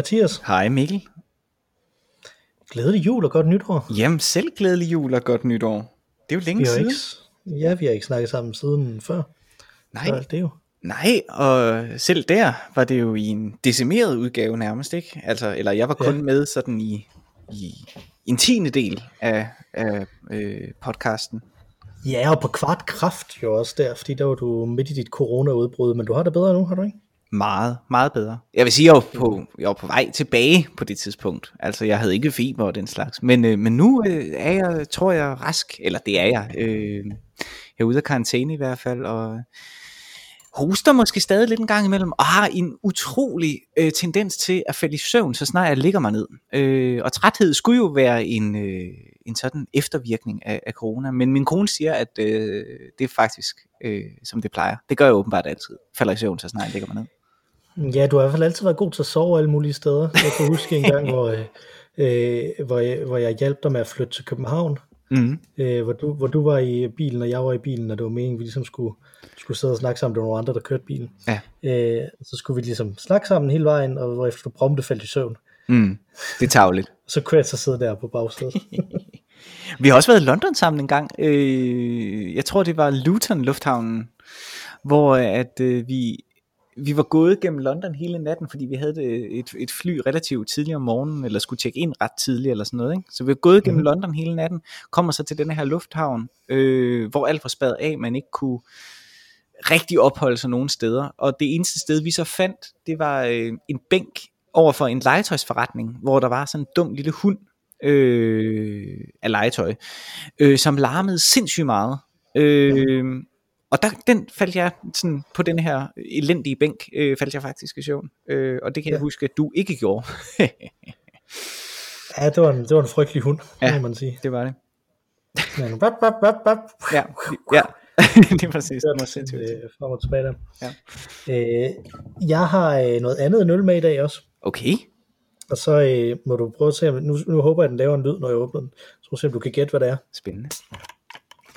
Hej Mathias. Hej Mikkel. Glædelig jul og godt nytår. Jamen selv glædelig jul og godt nytår. Det er jo længe Vi siden. ikke, ja, vi har ikke snakket sammen siden før. Nej, Så det er jo. nej, og selv der var det jo i en decimeret udgave nærmest, ikke? Altså, eller jeg var kun Ja. med sådan i, i en tiende del af, af øh, podcasten. Ja, og på kvart kraft jo også der, fordi der var du midt i dit corona-udbrud, men du har det bedre nu, har du ikke? Meget, meget bedre. Jeg vil sige, jeg var på, jeg var på vej tilbage på det tidspunkt. Altså, jeg havde ikke feber og den slags. Men, øh, men nu øh, er jeg, tror jeg, rask. Eller det er jeg. Øh, jeg er ude af karantæne i hvert fald, og hoster måske stadig lidt en gang imellem, og har en utrolig øh, tendens til at falde i søvn, så snart jeg ligger mig ned. Øh, og træthed skulle jo være en, øh, en sådan eftervirkning af, af corona, men min kone siger, at øh, det er faktisk, øh, som det plejer. Det gør jeg åbenbart altid. Falder i søvn, så snart jeg ligger mig ned. Ja, du har i hvert fald altid været god til at sove alle mulige steder. Jeg kan huske en gang, hvor, øh, hvor, jeg, hvor jeg hjalp dig med at flytte til København, Mm. øh, hvor, du, hvor du var i bilen, og jeg var i bilen, og det var meningen, vi ligesom skulle, skulle sidde og snakke sammen. Det var nogle andre, der kørte bilen. Ja. Øh, så skulle vi ligesom snakke sammen hele vejen, og hvor efter du prompte faldt i søvn. Mm, det er tageligt. Så kunne jeg så sidde der på bagsædet. Vi har også været i London sammen en gang. Øh, jeg tror, det var Luton Lufthavnen, hvor at øh, vi, vi var gået gennem London hele natten, fordi vi havde et, et, fly relativt tidligt om morgenen, eller skulle tjekke ind ret tidligt, eller sådan noget. Ikke? Så vi var gået gennem Mhm. London hele natten, kommer så til den her lufthavn, øh, hvor alt var spadet af, man ikke kunne rigtig opholde sig nogen steder. Og det eneste sted, vi så fandt, det var øh, en bænk over for en legetøjsforretning, hvor der var sådan en dum lille hund øh, af legetøj, øh, som larmede sindssygt meget. Øh, og der, den faldt jeg sådan på den her elendige bænk, øh, faldt jeg faktisk i søvn. Øh, og det kan ja. jeg huske, at du ikke gjorde. Ja, det var en, det var en frygtelig hund, ja. Må man sige. det var det. Men, bap, bap, bap, bap. Ja, ja. det er præcis. Det var sindssygt. Øh, frem og tilbage der. Ja. Øh, jeg har øh, noget andet end øl med i dag også. Okay. Og så øh, må du prøve at se, nu, nu håber jeg, at den laver en lyd, når jeg åbner den. Så må du se, om du kan gætte, hvad det er. Spændende.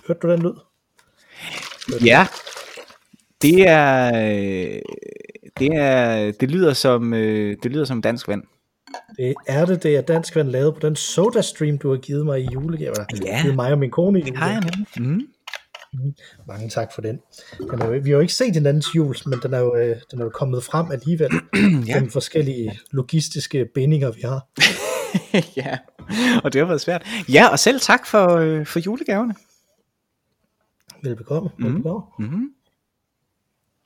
Hørte du den lyd? Ja, det er, øh, det er, det lyder som, øh, det lyder som dansk vand. Det er det, det er dansk vand lavet på den soda stream, du har givet mig i julegave. Ja. Det er mig og min kone i Det har jeg julegave. nemlig. Mm. Mange tak for den. den er jo, vi har jo ikke set hinandens jul, men den er jo, øh, den er jo kommet frem alligevel. Ja. Den forskellige logistiske bindinger, vi har. ja, og det har været svært. Ja, og selv tak for, for julegaverne. Velbekomme. Mhm. Velbekomme. Mm-hmm.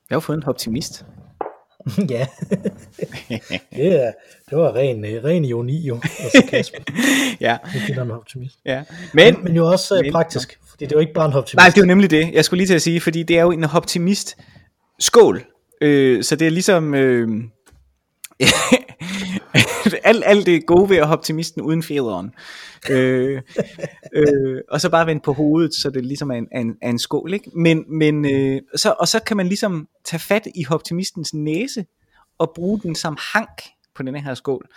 Jeg har fået en optimist. ja. det, er, det var ren, øh, ren ironi jo. Altså Kasper, ja, det finder en optimist. ja. Men, Men, men jo også øh, men- praktisk, fordi det er jo ikke bare en optimist. nej, det er jo nemlig det. Jeg skulle lige til at sige, fordi det er jo en optimist skål. Øh, så det er ligesom... Øh, alt, alt det gode ved at have optimisten uden fjederen. Øh, øh, og så bare vende på hovedet, så det ligesom er en, en, en skål. Ikke? Men, men, øh, så, og så kan man ligesom tage fat i optimistens næse, og bruge den som hank på den her skål.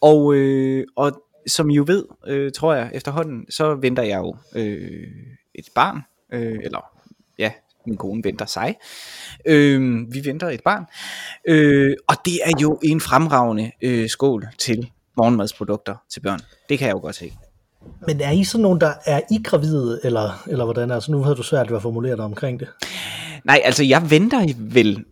Og, øh, og som I jo ved, øh, tror jeg efterhånden, så venter jeg jo øh, et barn, øh, eller ja, min kone venter sig. Øh, vi venter et barn. Øh, og det er jo en fremragende øh, skål til morgenmadsprodukter til børn. Det kan jeg jo godt se. Men er I sådan nogen, der er I gravide, eller, eller hvordan? Altså nu havde du svært ved at formulere dig omkring det. Nej, altså jeg venter vel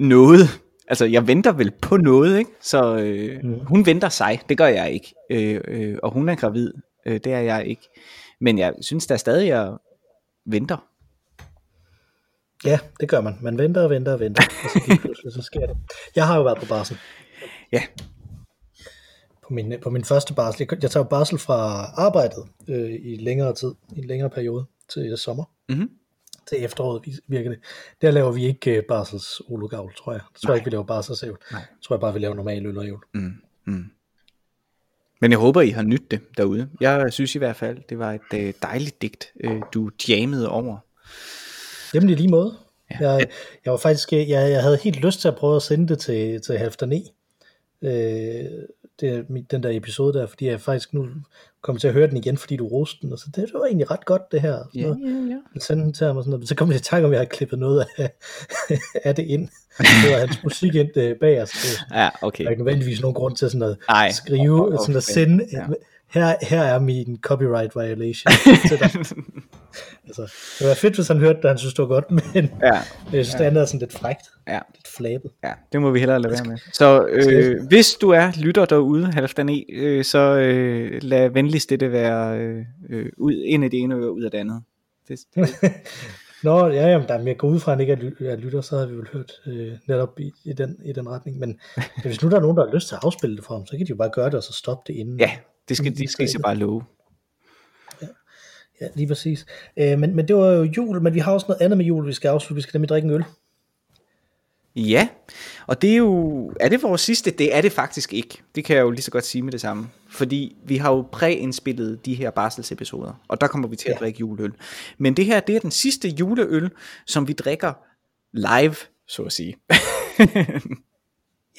noget. Altså jeg venter vel på noget, ikke? Så øh, mm. hun venter sig, det gør jeg ikke. Øh, øh, og hun er gravid, øh, det er jeg ikke. Men jeg synes da stadig, jeg venter. Ja, det gør man. Man venter og venter og venter, og så pludselig, så sker det. Jeg har jo været på barsel. Ja, På min, på min første barsel. Jeg, tager barsel fra arbejdet øh, i længere tid, i en længere periode til sommer. Mhm. Til efteråret vi- virker det. Der laver vi ikke øh, barsels ologavl, tror jeg. Jeg tror Nej. ikke, vi laver barselsævl. Jeg tror jeg bare, vi laver normal øl og ævl. Mm, mm. Men jeg håber, I har nydt det derude. Jeg synes i hvert fald, det var et øh, dejligt digt, øh, du jammede over. Jamen i lige måde. Ja. Jeg, jeg var faktisk, jeg, jeg havde helt lyst til at prøve at sende det til, til halv ni. Øh, det, den der episode der, fordi jeg faktisk nu kommer til at høre den igen, fordi du roste den, og så det, det var egentlig ret godt det her. Ja, noget. ja, ja. Jeg sendte den til ham og sådan noget, men så kom jeg i tanke om, jeg har klippet noget af, af det ind. Det var hans musik ind øh, bag os. Det Ja, okay. er ikke nødvendigvis nogen grund til sådan at Nej. skrive, Og- og- sådan at sende, ja. Her, her er min copyright violation til dig. Altså, det være fedt, hvis han hørte det, han synes, det var godt, men Ja, jeg synes, det andet er sådan lidt frækt, ja. lidt flabet. Ja, det må vi hellere lade være med. Så øh, hvis du er lytter derude, Halvdan E, øh, så øh, lad venligst det være øh, øh, ud, ind i det ene øre, ud af det andet. Det, det, Nå, ja, jamen, der er mere gå ud fra, at ikke er ly- er lytter, så har vi vel hørt øh, netop i, i, den, i den retning. Men hvis nu der er nogen, der har lyst til at afspille det for ham, så kan de jo bare gøre det, og så stoppe det inden. ja, det skal, de skal I så bare love. ja lige præcis. Øh, men, men det var jo jul, men vi har også noget andet med jul, vi skal afslutte. Vi skal nemlig drikke en øl. Ja, og det er jo, er det vores sidste? Det er det faktisk ikke. Det kan jeg jo lige så godt sige med det samme. Fordi vi har jo præindspillet de her barselsepisoder, og der kommer vi til at Ja. drikke juleøl. Men det her, det er den sidste juleøl, som vi drikker live, så at sige.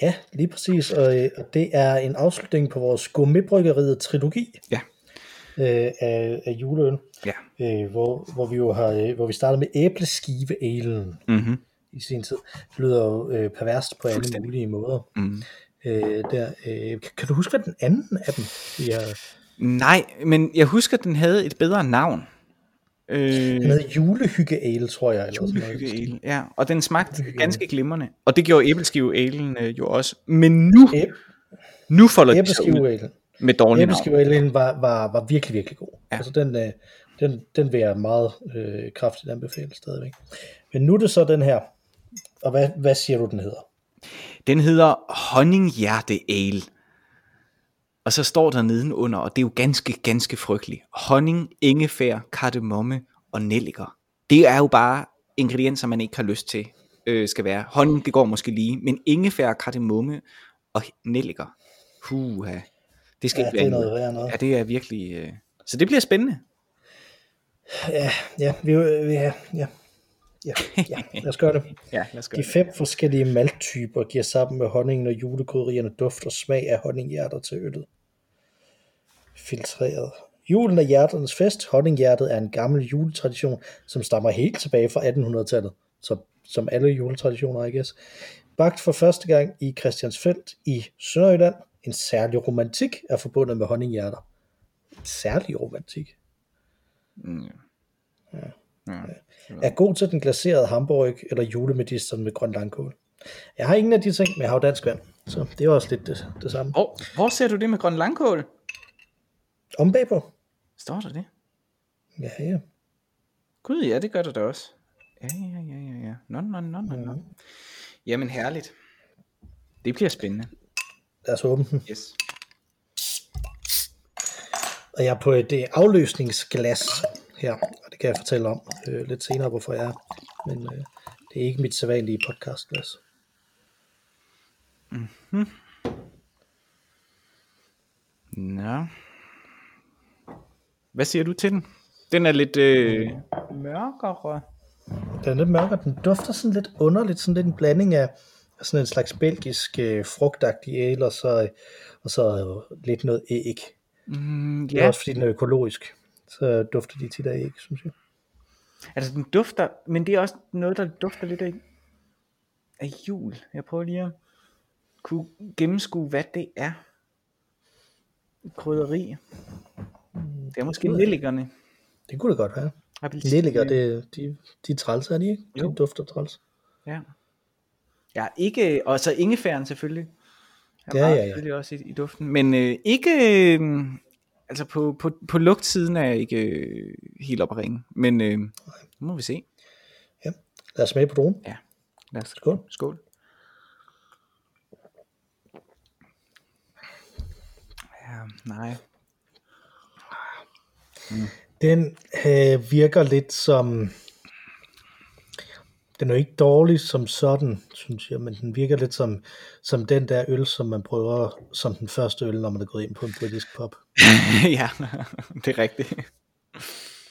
Ja, lige præcis. Og, øh, og det er en afslutning på vores gourmetbryggeriet trilogi ja, øh, af, af juleøl. ja. Øh, hvor, hvor vi jo har, øh, hvor vi startede med æbleskive-alen Mm-hmm. i sin tid. Det lyder jo øh, perverst på alle mulige måder. Mm. Øh, der, øh, kan, kan du huske, hvad den anden af dem? Vi har, Nej, men jeg husker, at den havde et bedre navn. Øh, den hedder julehygge-ale, tror jeg. Eller sådan noget. Julehygge-ale, ja. Og den smagte ganske glimrende. Og det gjorde æbleskive-alen øh, jo også. Men nu, Æb- nu folder de sig ud med dårlige navn. Æbleskive-alen var, var, var virkelig, virkelig god. Ja. Altså den, øh, den, den vil jeg meget øh, kraftigt anbefale stadigvæk. Men nu er det så den her. Og hvad, hvad siger du, den hedder? Den hedder Honninghjerte Ale. Og så står der nedenunder, og det er jo ganske, ganske frygteligt. Honning, ingefær, kardemomme og nelliker. Det er jo bare ingredienser, man ikke har lyst til øh, skal være. Honning, det går måske lige, men ingefær, kardemomme og nelliker. Huha. Det skal Ja, ikke det er være noget værre noget. Ja, det er virkelig... Øh... Så det bliver spændende. Ja, ja, vi, vi, ja, ja, ja, ja, lad os gøre det. Ja, lad os gøre De fem forskellige malttyper giver sammen med honningen og julekrydderierne duft og smag af honninghjerter til øllet. Filtreret. Julen er hjerternes fest. Honninghjertet er en gammel juletradition, som stammer helt tilbage fra 1800-tallet, så, som alle juletraditioner, I guess. Bagt for første gang i Christiansfeldt i Sønderjylland. En særlig romantik er forbundet med honninghjerter. Særlig romantik. Mm. Ja. Er god til den glaserede hamburg eller julemedisteren med grøn langkål. Jeg har ingen af de ting, men jeg har jo dansk vand, så det er også lidt det, det samme. Oh, hvor ser du det med grøn langkål? Om bagpå. Står der det? Ja, ja. Gud, ja, det gør det da også. Ja, ja, ja, ja, ja. Nå, nå, nå, nå, nå. Jamen herligt. Det bliver spændende. Lad os åbne den. Yes. Og jeg er på et afløsningsglas her, og kan jeg fortælle om øh, lidt senere, hvorfor jeg er. Men øh, det er ikke mit sædvanlige podcastglas. Nå. Hvad siger du til den? Den er lidt øh, mørkere. Den er lidt mørkere, den dufter sådan lidt underligt, sådan lidt en blanding af sådan en slags belgisk øh, frugtagtig ale, og så, og så øh, lidt noget æg. Mm, Det er ja, også fordi den er økologisk, så dufter de tit af æg, synes jeg. altså den dufter, men det er også noget, der dufter lidt af, af jul. Jeg prøver lige at kunne gennemskue, hvad det er. Krydderi. Det er måske jeg nellikerne. Det kunne det godt være. Nelliker, det, de, de er træls, er de ikke? De Jo. dufter træls. Ja. Ja, ikke, og så ingefæren selvfølgelig. Er Ja, ja, ja. selvfølgelig også i, i duften. Men øh, ikke, øh, altså på, på, på lugtsiden er jeg ikke øh, helt op at ringe. Men øh, nu må vi se. Ja. Lad os smage på dronen. Ja, lad os Skål. Skål. Ja, nej. Den øh, virker lidt som... Den er jo ikke dårlig som sådan, synes jeg, men den virker lidt som, som den der øl, som man prøver som den første øl, når man er gået ind på en britisk pub. ja, det er rigtigt.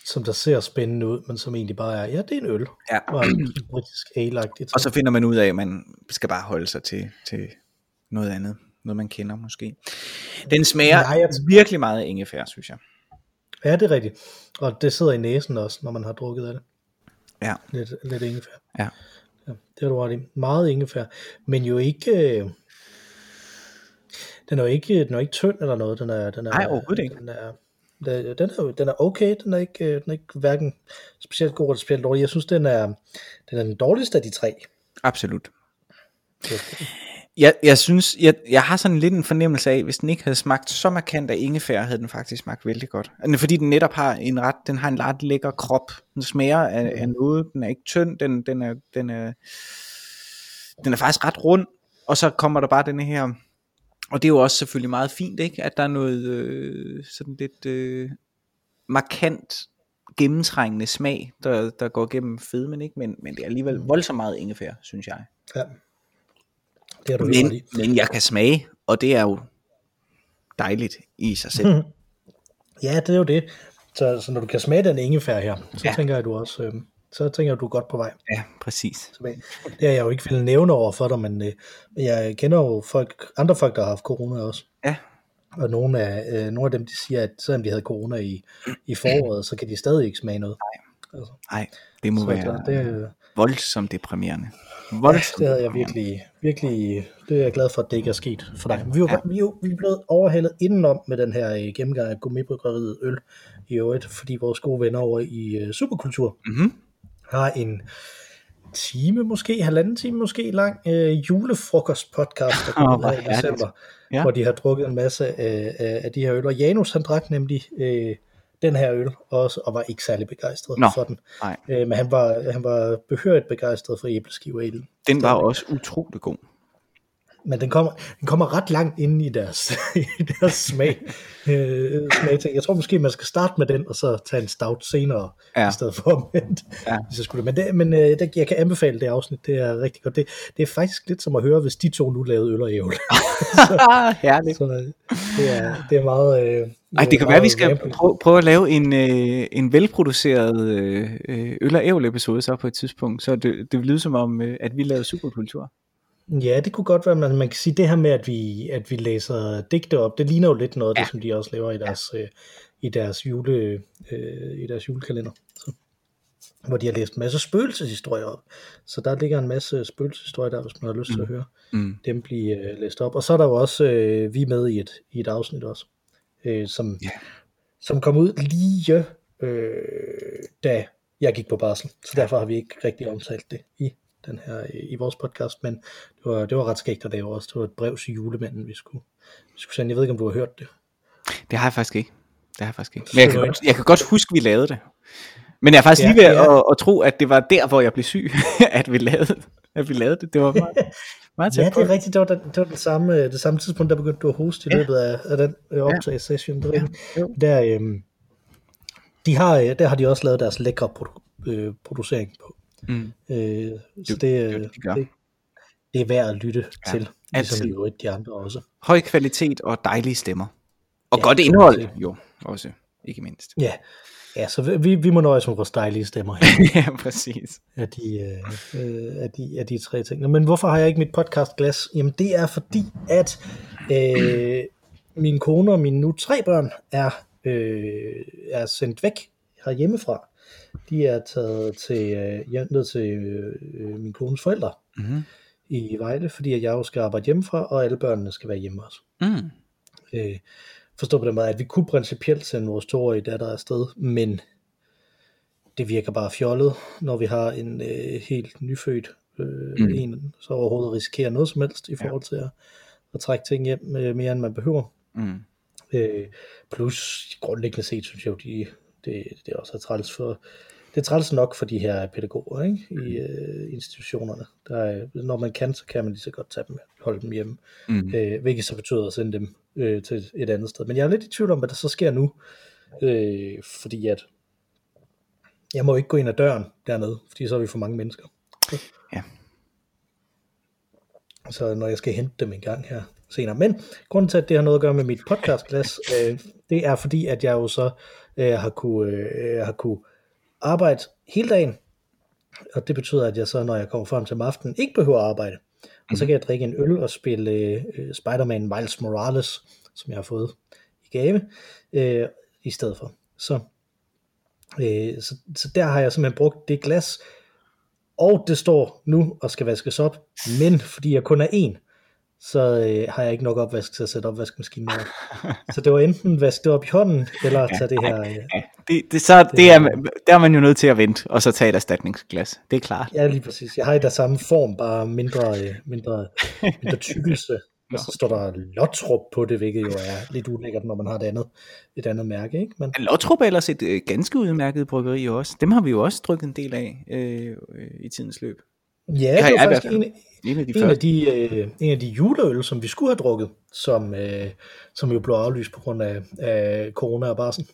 Som der ser spændende ud, men som egentlig bare er, ja, det er en øl. Ja. Og en britisk ale-agtigt. Og så finder man ud af, at man skal bare holde sig til, til noget andet. noget man kender måske. Den smager Nej, jeg- virkelig meget af ingefær, synes jeg. Ja, det er rigtigt. Og det sidder i næsen også, når man har drukket af det. Ja, Lidt, lidt ingefær. ja. Ja, det har du ret i. Meget ingefær. Men jo ikke... Øh, den er jo ikke, den er jo ikke tynd eller noget. Den er, den er, Nej, overhovedet ikke. Den er, den, er, den er okay. Den er ikke, øh, den er ikke hverken specielt god eller specielt dårlig. Jeg synes, den er den, er den dårligste af de tre. Absolut. Jeg, jeg synes, jeg, jeg har sådan lidt en fornemmelse af, hvis den ikke havde smagt så markant af ingefær, havde den faktisk smagt vældig godt. Fordi den netop har en ret, den har en ret lækker krop. Den smager af, af noget, den er ikke tynd, den, den, er, den, er, den er faktisk ret rund, og så kommer der bare denne her, og det er jo også selvfølgelig meget fint, ikke? at der er noget øh, sådan lidt øh, markant gennemtrængende smag, der, der går gennem fedmen, ikke? Men, men det er alligevel voldsomt meget ingefær, synes jeg. Ja. Det har du Men, i. men jeg kan smage, og det er jo dejligt i sig selv. Ja, det er jo det. Så, så når du kan smage den ingefær her, så Ja. tænker jeg, du også... Øh, så tænker jeg, du er godt på vej Ja, præcis. Det har jeg jo ikke vil nævne over for dig, men øh, jeg kender jo folk, andre folk, der har haft corona også. Ja, Og nogle af, øh, nogle af dem, de siger, at selvom de havde corona i, i foråret, så kan de stadig ikke smage noget. Altså, nej, det må så være det, det, voldsomt deprimerende. ja, Voldsomt det havde jeg virkelig, virkelig, det er jeg glad for, at det ikke er sket for dig. Vi er, jo, vi jo, vi er blevet overhældet indenom med den her øh, gennemgang af gourmetbryggeriet øl i øvrigt, fordi vores gode venner over i øh, Superkultur Mhm. har en time, måske halvanden time måske lang øh, julefrokost-podcast, der kommer hvor her i december, Ja. ja. hvor de har drukket en masse af, af, af de her øl. Og Janus, han drak nemlig øh, den her øl også, og var ikke særlig begejstret Nå, for den. nej. Øh, men han var, han var behørigt begejstret for æbleskiveølen. Den var også utrolig god. Men den kommer, den kommer ret langt ind i deres, i deres smag, øh, smagting. Jeg tror måske, man skal starte med den, og så tage en stout senere, Ja. i stedet for omvendt. Ja. Hvis jeg skulle. Men, det, men øh, det, jeg kan anbefale det afsnit, det er rigtig godt. Det, det er faktisk lidt som at høre, hvis de to nu lavede øl og ævl. Herligt. så øh, det er, det er meget... Øh, Ej, det kan være, vi skal prøve, prøve at lave en, øh, en velproduceret øh, øh, øl og ævl episode så på et tidspunkt, så det, det vil lyde som om, øh, at vi lavede superkultur. Ja, det kunne godt være, men man kan sige det her med, at vi, at vi læser digte op, det ligner jo lidt noget af Ja. det, som de også laver i deres, øh, i deres, jule, øh, i deres julekalender. Så, hvor de har læst en masse spøgelseshistorier op. Så der ligger en masse spøgelseshistorier der, hvis man har lyst til at høre Mm. dem blive øh, læst op. Og så er der jo også, øh, vi er med i et, i et afsnit også, øh, som, Ja. som kom ud lige øh, da jeg gik på barsel. Så derfor har vi ikke rigtig omtalt det i den her øh, i vores podcast, men det var, det var ret skægt at lave også. Det var et brev til julemanden, vi skulle, vi skulle sende. Jeg ved ikke, om du har hørt det. Det har jeg faktisk ikke. Det har jeg faktisk ikke. Men jeg kan, godt, jeg kan godt huske, vi lavede det. Men jeg er faktisk Ja, lige ved ja. at, at tro, at det var der, hvor jeg blev syg, at vi lavede, at vi lavede det. Det var meget, meget Ja, det er rigtigt. Det var, den, det var den samme, øh, det samme tidspunkt, der begyndte du at hoste i Ja. løbet af, af den øh, optagelsessession. Er rigtigt. jo. Der, øhm, de har, øh, der har de også lavet deres lækre produ- øh, producering på. Mm. Øh, så Det- det, det de det, det er værd at lytte Ja, til, altid. ligesom i øvrigt de andre også. Høj kvalitet og dejlige stemmer. Og Ja, godt indhold, det. jo, også, ikke mindst. Ja, ja så vi, vi må nøjes med vores dejlige stemmer her, ja, præcis. af de, øh, af, de, af de tre ting. Men hvorfor har jeg ikke mit podcastglas? Jamen det er fordi, at øh, min kone og mine nu tre børn er, øh, er sendt væk herhjemmefra. De er taget til, øh, ned til øh, min kones forældre Mm-hmm. i Vejle, fordi at jeg jo skal arbejde hjemmefra, og alle børnene skal være hjemme også. Mm. Øh, forstå på den måde, at vi kunne principielt sende vores toårige datter afsted, men det virker bare fjollet, når vi har en øh, helt nyfødt øh, Mm. mm. en, så overhovedet risikerer noget som helst i forhold til at, at trække ting hjem øh, mere end man behøver. Mm. Øh, plus grundlæggende set synes jeg jo, de, det, det er også træls for det er træls nok for de her pædagoger ikke? i øh, institutionerne. Der er, når man kan, så kan man lige så godt tage dem, holde dem hjemme Mm. øh, hvilket så betyder at sende dem øh, til et andet sted. Men jeg er lidt i tvivl om, hvad der så sker nu, øh, fordi at jeg må ikke gå ind ad døren dernede, fordi så er vi for mange mennesker. Ja. Så når jeg skal hente dem en gang her senere. Men grunden til, at det har noget at gøre med mit podcastglas, øh, det er fordi, at jeg jo så øh, har, kunne, øh, har kunne arbejde hele dagen, og det betyder, at jeg så, når jeg kommer frem til om aftenen, ikke behøver at arbejde. Og så kan jeg drikke en øl og spille øh, Spider-Man Miles Morales, som jeg har fået i gave, øh, i stedet for. Så, øh, så, så der har jeg simpelthen brugt det glas, og det står nu og skal vaskes op, men fordi jeg kun er en, så øh, har jeg ikke nok opvask til at sætte opvaskemaskinen op. så det var enten vaske det op i hånden, eller tage det her... Øh, Ja, det, det, så, det er, der er man jo nødt til at vente, og så tage et erstatningsglas. Det er klart. ja, lige præcis. Jeg har i der samme form, bare mindre, øh, mindre, mindre tykkelse. Og så står der Lotrup på det, hvilket jo er lidt ulækkert, når man har et andet, et andet mærke. Ikke? Men, Lottrup er ellers et øh, ganske udmærket bryggeri også. Dem har vi jo også drukket en del af øh, øh, i tidens løb. ja, det jeg var faktisk en, En af de en, af de, øh, en af de juleøl, som vi skulle have drukket, som, øh, som jo blev aflyst på grund af, af corona og barsen.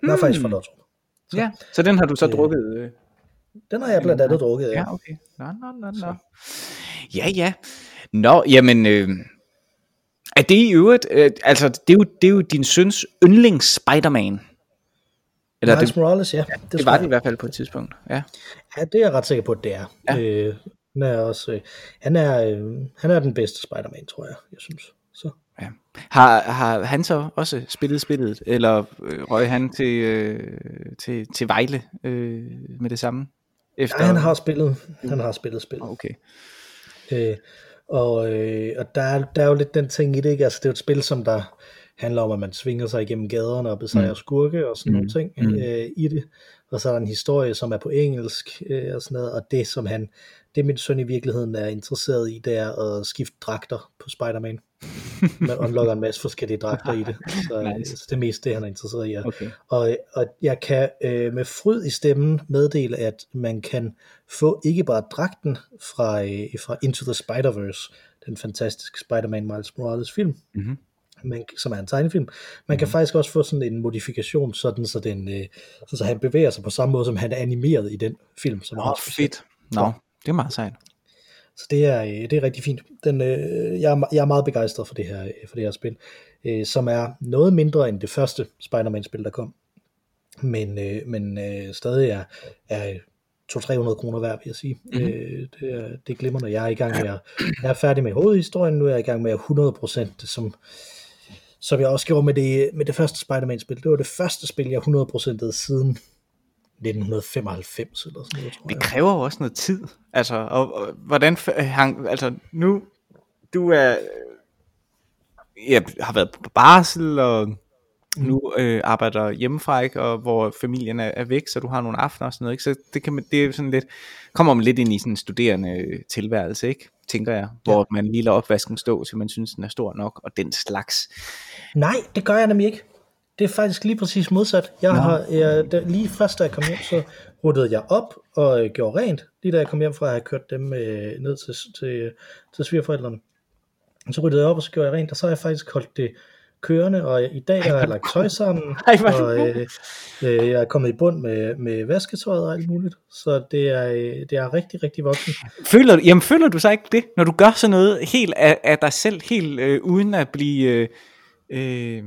Den er Hmm. faktisk fra Lotrup. Ja, så den har du så Øh, drukket. Øh, Den har jeg blandt andet drukket, ja. ja, okay. Nå, nå, nå, nå. Ja, ja. Nå, jamen, øh, er det i øvrigt, øh, altså, det er, jo, det er jo din søns yndlings Spider-Man. Eller Miles det, Morales, ja. Det, det tror var det i hvert fald på et tidspunkt. Ja. Ja, det er jeg ret sikker på, at det er. Ja. Ja. Øh, han er også, øh, han er, øh, han er den bedste Spider-Man, tror jeg, jeg synes. Så. Ja. Har, har han så også spillet spillet, eller øh, røg han til, øh, til, til Vejle øh, med det samme? Efter... Ja, han har spillet, han har spillet spil. Okay. Øh, og øh, og der, er, der er jo lidt den ting i det, ikke? Altså, det er jo et spil, som der handler om, at man svinger sig igennem gaderne og besejrer mm. skurke og sådan mm. nogle ting Mm. øh, i det. Og så er der en historie, som er på engelsk øh, og sådan noget, og det, som han, det min søn i virkeligheden er interesseret i, det er at skifte dragter på Spider-Man. Man unlocker en masse forskellige dragter i det. Så, Nice. nice. så det er mest det, han er interesseret i. Okay. Og, og jeg kan øh, med fryd i stemmen meddele, at man kan få ikke bare dragten fra, øh, fra Into the Spider-Verse, den fantastiske Spider-Man Miles Morales film, Mhm. man, som er en tegnefilm. Man kan faktisk også få sådan en modifikation, sådan så, den, øh, sådan så han bevæger sig på samme måde, som han er animeret i den film. Som han oh, fedt. Nå, det er meget sejt. så det er, øh, det er rigtig fint. Den, øh, jeg, er, jeg er meget begejstret for det her, øh, for det her spil, øh, som er noget mindre end det første Spider-Man-spil, der kom. Men, øh, men øh, stadig er, er 200-300 kroner værd, vil jeg sige. Mhm. Mm-hmm. Øh, det, er, det er glimrende. Jeg er i gang med at, jeg er færdig med hovedhistorien, nu er jeg i gang med at 100% det, som, som jeg også gjorde med det, med det første Spider-Man-spil. Det var det første spil, jeg 100%ede siden 1995 eller sådan noget, tror Det jeg. kræver jo også noget tid. Altså, og, og hvordan hang, altså nu, du er, jeg har været på barsel, og nu øh, arbejder hjemmefra, ikke, og hvor familien er, er væk, så du har nogle aftener og sådan noget, ikke? så det, kan man, det er sådan lidt, kommer man lidt ind i sådan en studerende øh, tilværelse, ikke? tænker jeg, hvor man lige lader opvasken stå, til man synes, den er stor nok, og den slags. Nej, det gør jeg nemlig ikke. Det er faktisk lige præcis modsat. Jeg Nå. har, jeg, da, lige først da jeg kom hjem, så ruttede jeg op og øh, gjorde rent. Lige da jeg kom hjem fra at have kørt dem øh, ned til, til, til svigerforældrene. Så ryddede jeg op, og så gjorde jeg rent, og så har jeg faktisk holdt det kørende, og i dag har jeg lagt tøj sammen, Ej, og øh, øh, jeg er kommet i bund med, med vasketøjet og alt muligt. Så det er, øh, det er rigtig, rigtig voksen. Føler, du- jamen, føler du så ikke det, når du gør sådan noget helt af, af dig selv, helt øh, uden at blive, øh, øh,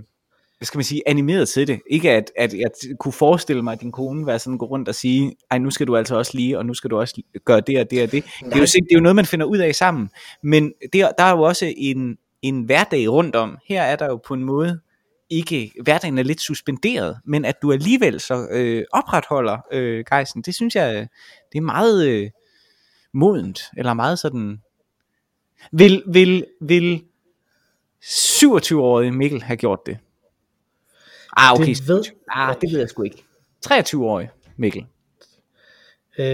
hvad skal man sige, animeret til det? Ikke at, at jeg kunne forestille mig, at din kone var sådan gå rundt og sige, ej nu skal du altså også lige, og nu skal du også gøre det og det og det. Det er, jo, det er jo noget, man finder ud af sammen. Men det, der er jo også en, en hverdag rundt om. Her er der jo på en måde ikke, hverdagen er lidt suspenderet, men at du alligevel så øh, opretholder øh, gejsten, det synes jeg, det er meget øh, modent, eller meget sådan, vil, vil, vil 27-årige Mikkel have gjort det? Ah, okay, Det ved- ah, det ved jeg sgu ikke. 23-årig Mikkel. Øh,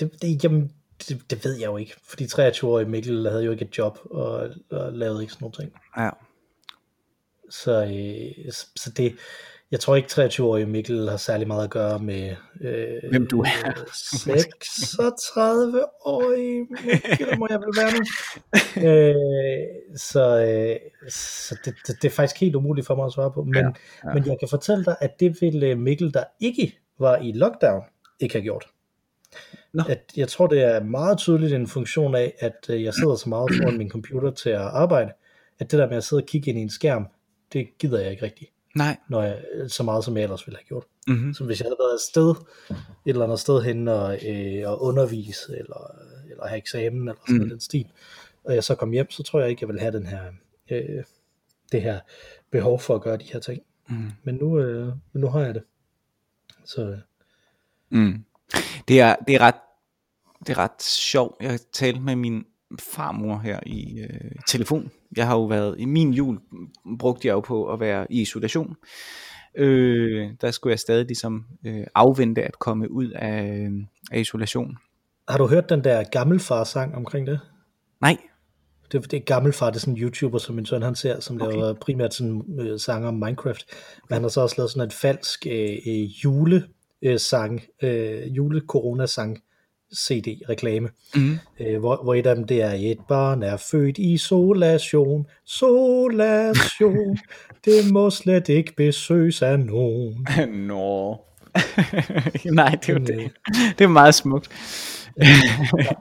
det, det, jamen, det, det ved jeg jo ikke, fordi 23-årige Mikkel havde jo ikke et job, og, og lavede ikke sådan nogle ting. Ja. Så, øh, så- så det, jeg tror ikke 23-årige Mikkel har særlig meget at gøre med øh, Hvem du er. 36-årige Mikkel, må jeg vel være nu. øh, så øh, så det, det, det er faktisk helt umuligt for mig at svare på. Men, Ja, ja, men jeg kan fortælle dig, at det ville Mikkel, der ikke var i lockdown, ikke have gjort. Nå. At jeg tror, det er meget tydeligt en funktion af, at øh, jeg sidder så meget foran min computer til at arbejde, at det der med at sidde og kigge ind i en skærm, det gider jeg ikke rigtigt, Nej. når jeg, så meget som jeg ellers ville have gjort. Mm-hmm. Så hvis jeg havde været et sted, et eller andet sted hen og, øh, og undervise, eller, eller have eksamen, eller sådan mm. den stil, og jeg så kom hjem, så tror jeg ikke, jeg vil have den her, øh, det her behov for at gøre de her ting. Mm. Men nu, øh, men nu har jeg det. Så, øh. mm. det, er, det, er ret, det er ret sjovt. Jeg talte med min farmor her i øh, telefon. Jeg har jo været, i min jul brugte jeg jo på at være i isolation. Øh, der skulle jeg stadig ligesom øh, afvente at komme ud af, af isolation. Har du hørt den der gammelfar sang omkring det? Nej. Det, det er gammelfar, det er sådan en YouTuber, som min søn han ser, som okay. laver primært sådan øh, sanger om Minecraft. Men han har så også lavet sådan en falsk øh, øh, julesang, øh, jule-corona-sang, CD-reklame, mm. øh, hvor, hvor et af dem det er, et barn er født i solation, solation, det må slet ikke besøges af nogen. Nå. Nej, det er jo det. Det er meget smukt.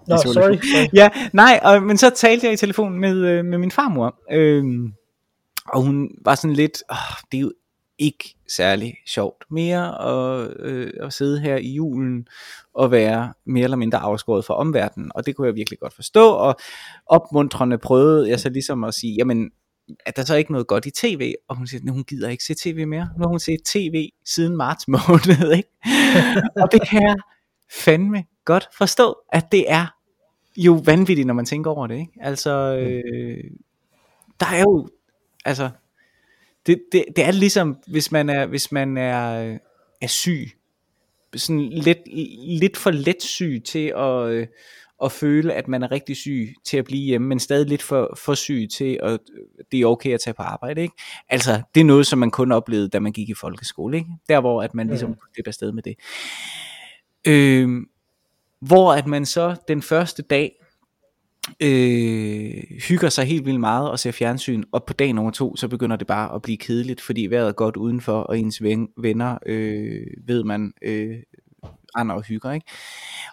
Nå, sorry, sorry. Ja, nej, og, men så talte jeg i telefonen med, øh, med min farmor, øh, og hun var sådan lidt, oh, det er jo ikke særlig sjovt mere at, øh, at sidde her i julen og være mere eller mindre afskåret fra omverdenen, og det kunne jeg virkelig godt forstå, og opmuntrende prøvede jeg så ligesom at sige, jamen, er der så ikke noget godt i tv? Og hun siger, at hun gider ikke se tv mere. Nu har hun set tv siden marts måned, ikke? og det kan jeg fandme godt forstå, at det er jo vanvittigt, når man tænker over det, ikke? Altså, øh, der er jo, altså, det, det, det er ligesom, hvis man er, hvis man er, er syg, sådan lidt, lidt for let syg til at, øh, at føle, at man er rigtig syg til at blive hjemme, men stadig lidt for, for syg til, at det er okay at tage på arbejde. Ikke? Altså, det er noget, som man kun oplevede, da man gik i folkeskole. Ikke? Der, hvor at man ligesom kunne slippe afsted med det. Øh, hvor at man så den første dag øh, hygger sig helt vildt meget og ser fjernsyn, og på dag nummer to, så begynder det bare at blive kedeligt, fordi vejret er godt udenfor, og ens ven, venner, øh, ved man, øh, render og hygger, ikke?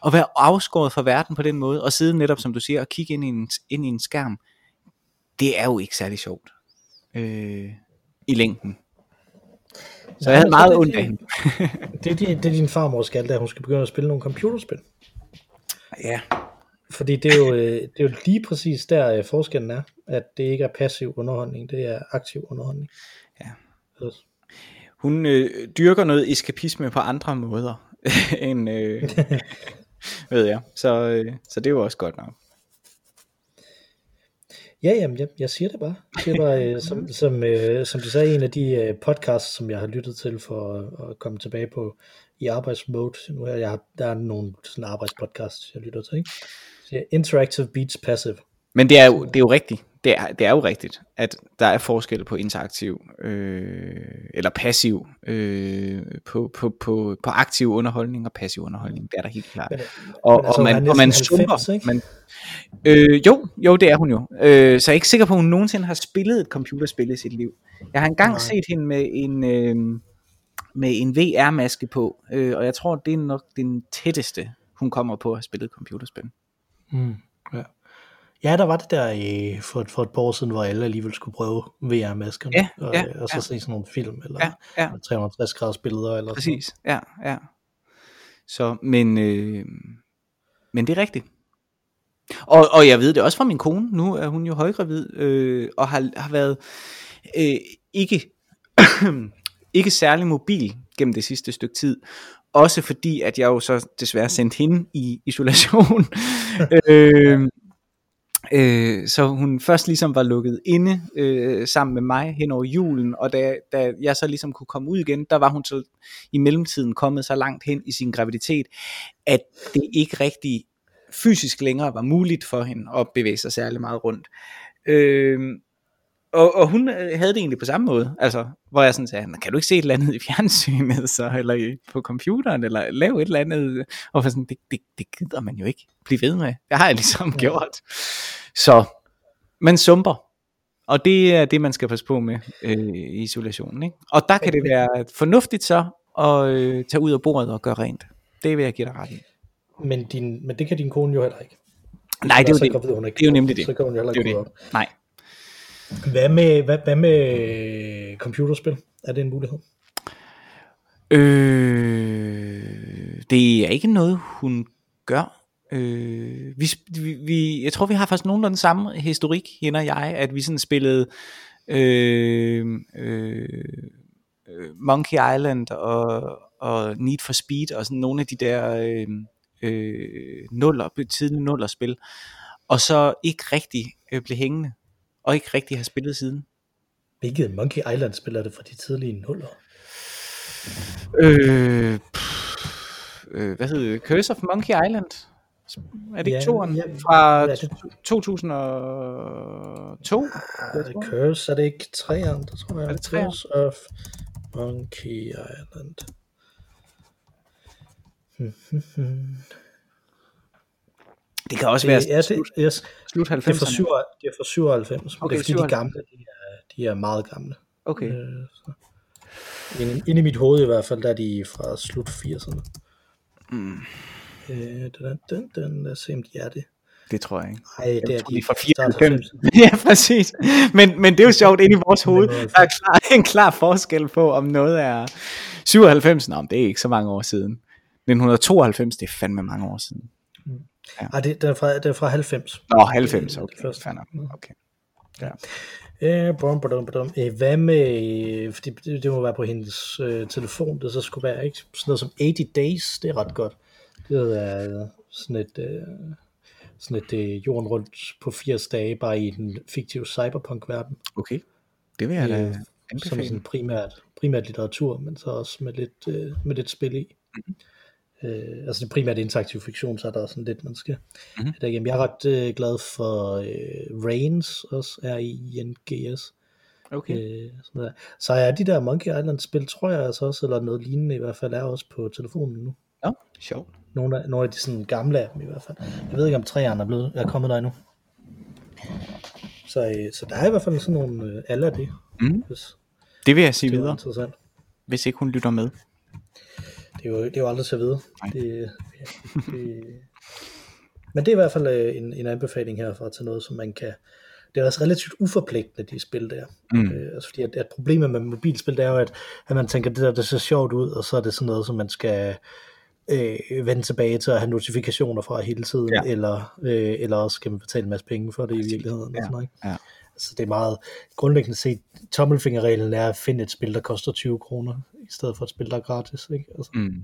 Og være afskåret fra verden på den måde, og sidde netop, som du siger, og kigge ind i en, ind i en skærm, det er jo ikke særlig sjovt øh, i længden. Så jeg havde meget ondt af hende. det, er, det er din farmor skal, at hun skal begynde at spille nogle computerspil. Ja. Fordi det er, jo, øh, det er jo lige præcis der øh, forskellen er, at det ikke er passiv underholdning, det er aktiv underholdning. Ja. Hun øh, dyrker noget eskapisme på andre måder, end, øh, ved jeg. Så, øh, så det er jo også godt nok. Ja, jamen, jeg, jeg siger det bare. Det var, øh, som, som, øh, som du sagde, en af de øh, podcasts, som jeg har lyttet til for at, at komme tilbage på i arbejdsmode. Nu er jeg, der er nogle sådan arbejdspodcasts, jeg lytter til. Ikke? Så, interactive beats passive. Men det er jo, det er jo rigtigt. Det er, det er jo rigtigt, at der er forskel på interaktiv øh, eller passiv, øh, på, på, på, på aktiv underholdning og passiv underholdning. Det er der helt klart. Men, og, men altså, og man, og man sumper. Man, øh, jo, jo, det er hun jo. Øh, så jeg er ikke sikker på, at hun nogensinde har spillet et computerspil i sit liv. Jeg har engang Nej. set hende med en... Øh, med en VR-maske på, øh, og jeg tror, det er nok den tætteste, hun kommer på at have spillet computerspil. Mm, ja. ja, der var det der i, for, for et par år siden, hvor alle alligevel skulle prøve VR-maskerne, ja, og, ja, og så ja. se sådan nogle film, eller ja, ja. 360 graders billeder, eller Præcis, sådan. ja, ja. Så, men, øh, men det er rigtigt. Og, og jeg ved det også fra min kone, nu er hun jo højgravid, øh, og har, har været øh, ikke ikke særlig mobil gennem det sidste stykke tid. Også fordi, at jeg jo så desværre sendte hende i isolation. øh, øh, så hun først ligesom var lukket inde øh, sammen med mig hen over julen, og da, da jeg så ligesom kunne komme ud igen, der var hun så i mellemtiden kommet så langt hen i sin graviditet, at det ikke rigtig fysisk længere var muligt for hende at bevæge sig særlig meget rundt. Øh, og, og hun øh, havde det egentlig på samme måde, altså, hvor jeg sådan sagde, kan du ikke se et eller andet i fjernsynet, så, eller på computeren, eller lave et eller andet, og for sådan, det, det, det gider man jo ikke blive ved med, det har jeg ligesom ja. gjort. Så, man sumper, og det er det, man skal passe på med øh, i isolationen, ikke? Og der kan det være fornuftigt så, at øh, tage ud af bordet og gøre rent. Det vil jeg give dig ret i. Men, din, men det kan din kone jo heller ikke. Nej, det er, jo det. det er jo nemlig det. Så kan hun jo heller ikke det, det. Nej, hvad med, hvad, hvad med computerspil? Er det en mulighed? Øh, det er ikke noget, hun gør Øh, vi, vi, jeg tror, vi har faktisk nogenlunde samme historik, hende og jeg, at vi sådan spillede øh, øh, Monkey Island og, og Need for Speed og sådan nogle af de der øh, øh, nuller, tidlige nuller spil, og så ikke rigtig øh, blev hængende, og ikke rigtig har spillet siden. Hvilket Monkey Island spiller det fra de tidlige nuller? Øh, pff, øh, hvad hedder det? Curse of Monkey Island? Er det ikke Ja, toeren ja, fra ja, det- 2002? Ah, Curse, er det ikke træerne, der tror jeg? Er det treeren? Curse of Monkey Island. Det kan også være Det, ja, det, yes, slut det, er fra 90'erne. syv, det er fra 97, men Okay, det er fordi 97. de gamle, de er, de er meget gamle. Okay. Øh, så. Inde, inde i mit hoved i hvert fald, der er de fra slut 80'erne. Mm, Øh, den, den, den, lad os se om de er det. det tror jeg ikke. Nej, det er de de fra start 94. 90'erne. ja, præcis. Men, men det er jo sjovt inde i vores hoved. Der er klar, en klar forskel på, om noget er 97. Nå, men det er ikke så mange år siden. 1992, det er fandme mange år siden. Ej, det, den, er fra, den er fra 90. Nå, 90, Det er okay. det første. Nok. Okay. Ja. Øh, bum, bum, bum. Øh, hvad med, fordi det, det må være på hendes øh, telefon, det så skulle være ikke sådan noget som 80 Days, det er ret godt. Det er øh, sådan et, øh, sådan et øh, jorden rundt på 80 dage, bare i den fiktive cyberpunk-verden. Okay. Det vil jeg da Øh, som anbefale. sådan primært, primært litteratur, men så også med lidt, øh, med lidt spil i. Mhm. Øh, altså det primært interaktiv fiktion, så er der sådan lidt, man skal Mhm. have det igennem. Jeg er ret øh, glad for øh, Reigns, også R-I-N-G-S. Okay. Øh, sådan der. Så er de der Monkey Island spil, tror jeg altså også, eller noget lignende i hvert fald, er også på telefonen nu. Nå, sjovt. Nogle af, nogle af de sådan gamle af dem i hvert fald. Jeg ved ikke, om træerne er, blevet, er kommet der endnu. Så, øh, så der er i hvert fald sådan nogle øh, alle af det, Mm. hvis Det vil jeg sige er videre, interessant. hvis ikke hun lytter med. Det er jo, det er jo aldrig til at vide. Nej. Det, ja, det, men det er i hvert fald øh, en, en anbefaling herfra til noget, som man kan... Det er også relativt uforpligtende, de spil der. Mm. Øh, altså fordi at, at problemet med mobilspil, det er jo, at, at man tænker, det der det ser sjovt ud, og så er det sådan noget, som man skal øh, vende tilbage til at have notifikationer fra hele tiden, ja. eller, øh, eller også skal man betale en masse penge for det i virkeligheden. Ja. Og sådan noget, ikke? Ja. Altså det er meget grundlæggende set, tommelfingerreglen er at finde et spil, der koster 20 kroner, i stedet for et spil, der er gratis. Ikke? Altså, Mm.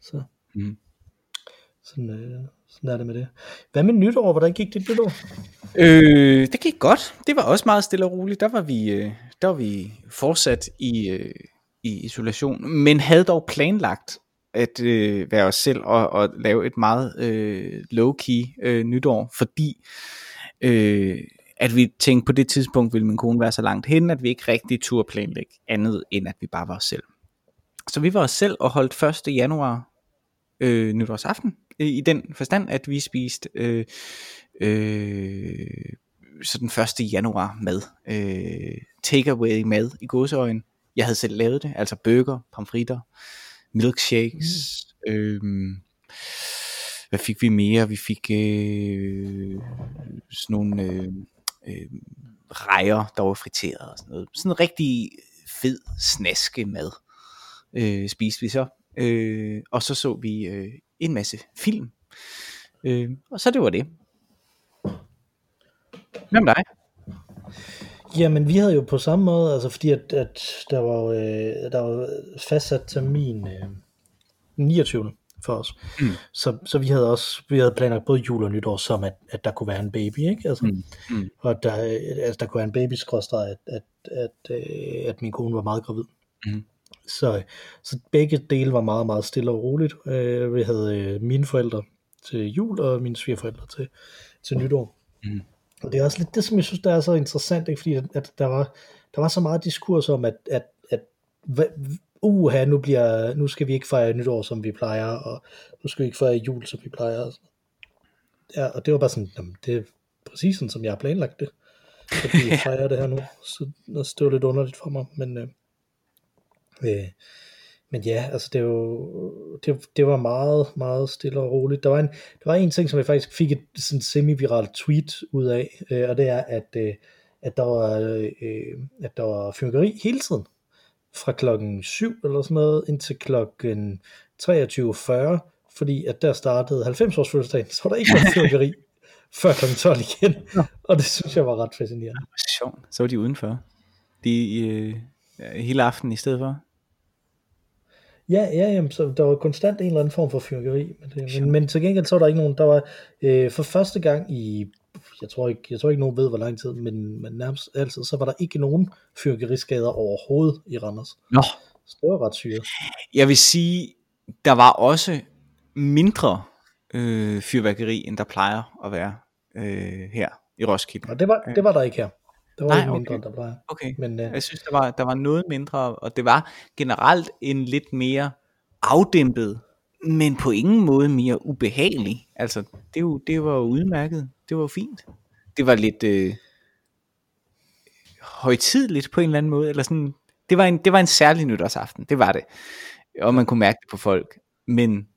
så Mm. sådan, øh, sådan er det med det. Hvad med nytår? Hvordan gik dit nytår? Øh, det gik godt. Det var også meget stille og roligt. Der var vi, øh, der var vi fortsat i, øh, i isolation, men havde dog planlagt at øh, være os selv og, og lave et meget øh, low-key øh, nytår, fordi øh, at vi tænkte på det tidspunkt ville min kone være så langt hen, at vi ikke rigtig turde planlægge andet, end at vi bare var os selv. Så vi var os selv og holdt 1. januar øh, nytårsaften, øh, i den forstand, at vi spiste øh, øh, så den 1. januar mad, øh, takeaway mad i gåseøjen. Jeg havde selv lavet det, altså burger, pomfritter, milkshakes, mm. øh, hvad fik vi mere? Vi fik øh, sådan nogle øh, øh, rejer, der var friteret og sådan noget. Sådan en rigtig fed snaske mad øh, spiste vi så. Øh, og så så vi øh, en masse film. Øh, og så det var det. Hvem dig? Jamen, vi havde jo på samme måde, altså fordi at, at der var øh, der var fastsat termin øh, 29 for os. Mm. Så, så vi havde også vi havde planlagt både jul og nytår som, at, at der kunne være en baby, ikke? Altså, Mm. Mm. Og der, altså, der kunne være en baby at, at, at, øh, at min kone var meget gravid. Mm. Så, så begge dele var meget, meget stille og roligt. Øh, vi havde øh, mine forældre til jul, og mine svigerforældre til, til nytår. Mm. Og det er også lidt det, som jeg synes, der er så interessant, ikke? fordi at, at der, var, der var så meget diskurs om, at, at, at uha, nu, bliver, nu skal vi ikke fejre nytår, som vi plejer, og nu skal vi ikke fejre jul, som vi plejer. Og. Ja, og det var bare sådan, jamen, det er præcis sådan, som jeg har planlagt det, at vi fejrer det her nu. Så altså, det var lidt underligt for mig, men, øh, øh, men ja, altså det, er jo, det, det var meget, meget stille og roligt. Der var en, der var en ting, som jeg faktisk fik et sådan semi-viralt tweet ud af, øh, og det er, at, øh, at, der var, øh, at der var fyrkeri hele tiden. Fra klokken 7 eller sådan noget, indtil klokken 23.40, fordi at der startede 90 års fødselsdagen, så var der ikke noget fyrkeri før kl. 12 igen, og det synes jeg var ret fascinerende. Sjovt. Så var de udenfor. De øh, hele aften i stedet for. Ja, ja jamen, så der var konstant en eller anden form for fyrkeri, men, det, men, men til gengæld så var der ikke nogen, der var øh, for første gang i, jeg tror ikke, jeg tror ikke nogen ved hvor lang tid, men, men nærmest altid, så var der ikke nogen fyrkeriskader overhovedet i Randers. Nå. Så det var ret syret. Jeg vil sige, der var også mindre øh, fyrværkeri, end der plejer at være øh, her i Roskilde. Og det var, det var der ikke her. Det var Nej, ikke mindre, okay. der plejer. Okay. Men, øh, Jeg synes, der var, der var noget mindre, og det var generelt en lidt mere afdæmpet, men på ingen måde mere ubehagelig. Altså, det, jo, det var jo udmærket. Det var jo fint. Det var lidt øh, højtidligt på en eller anden måde. Eller sådan, det, var en, det var en særlig nytårsaften, det var det. Og man kunne mærke det på folk. Men,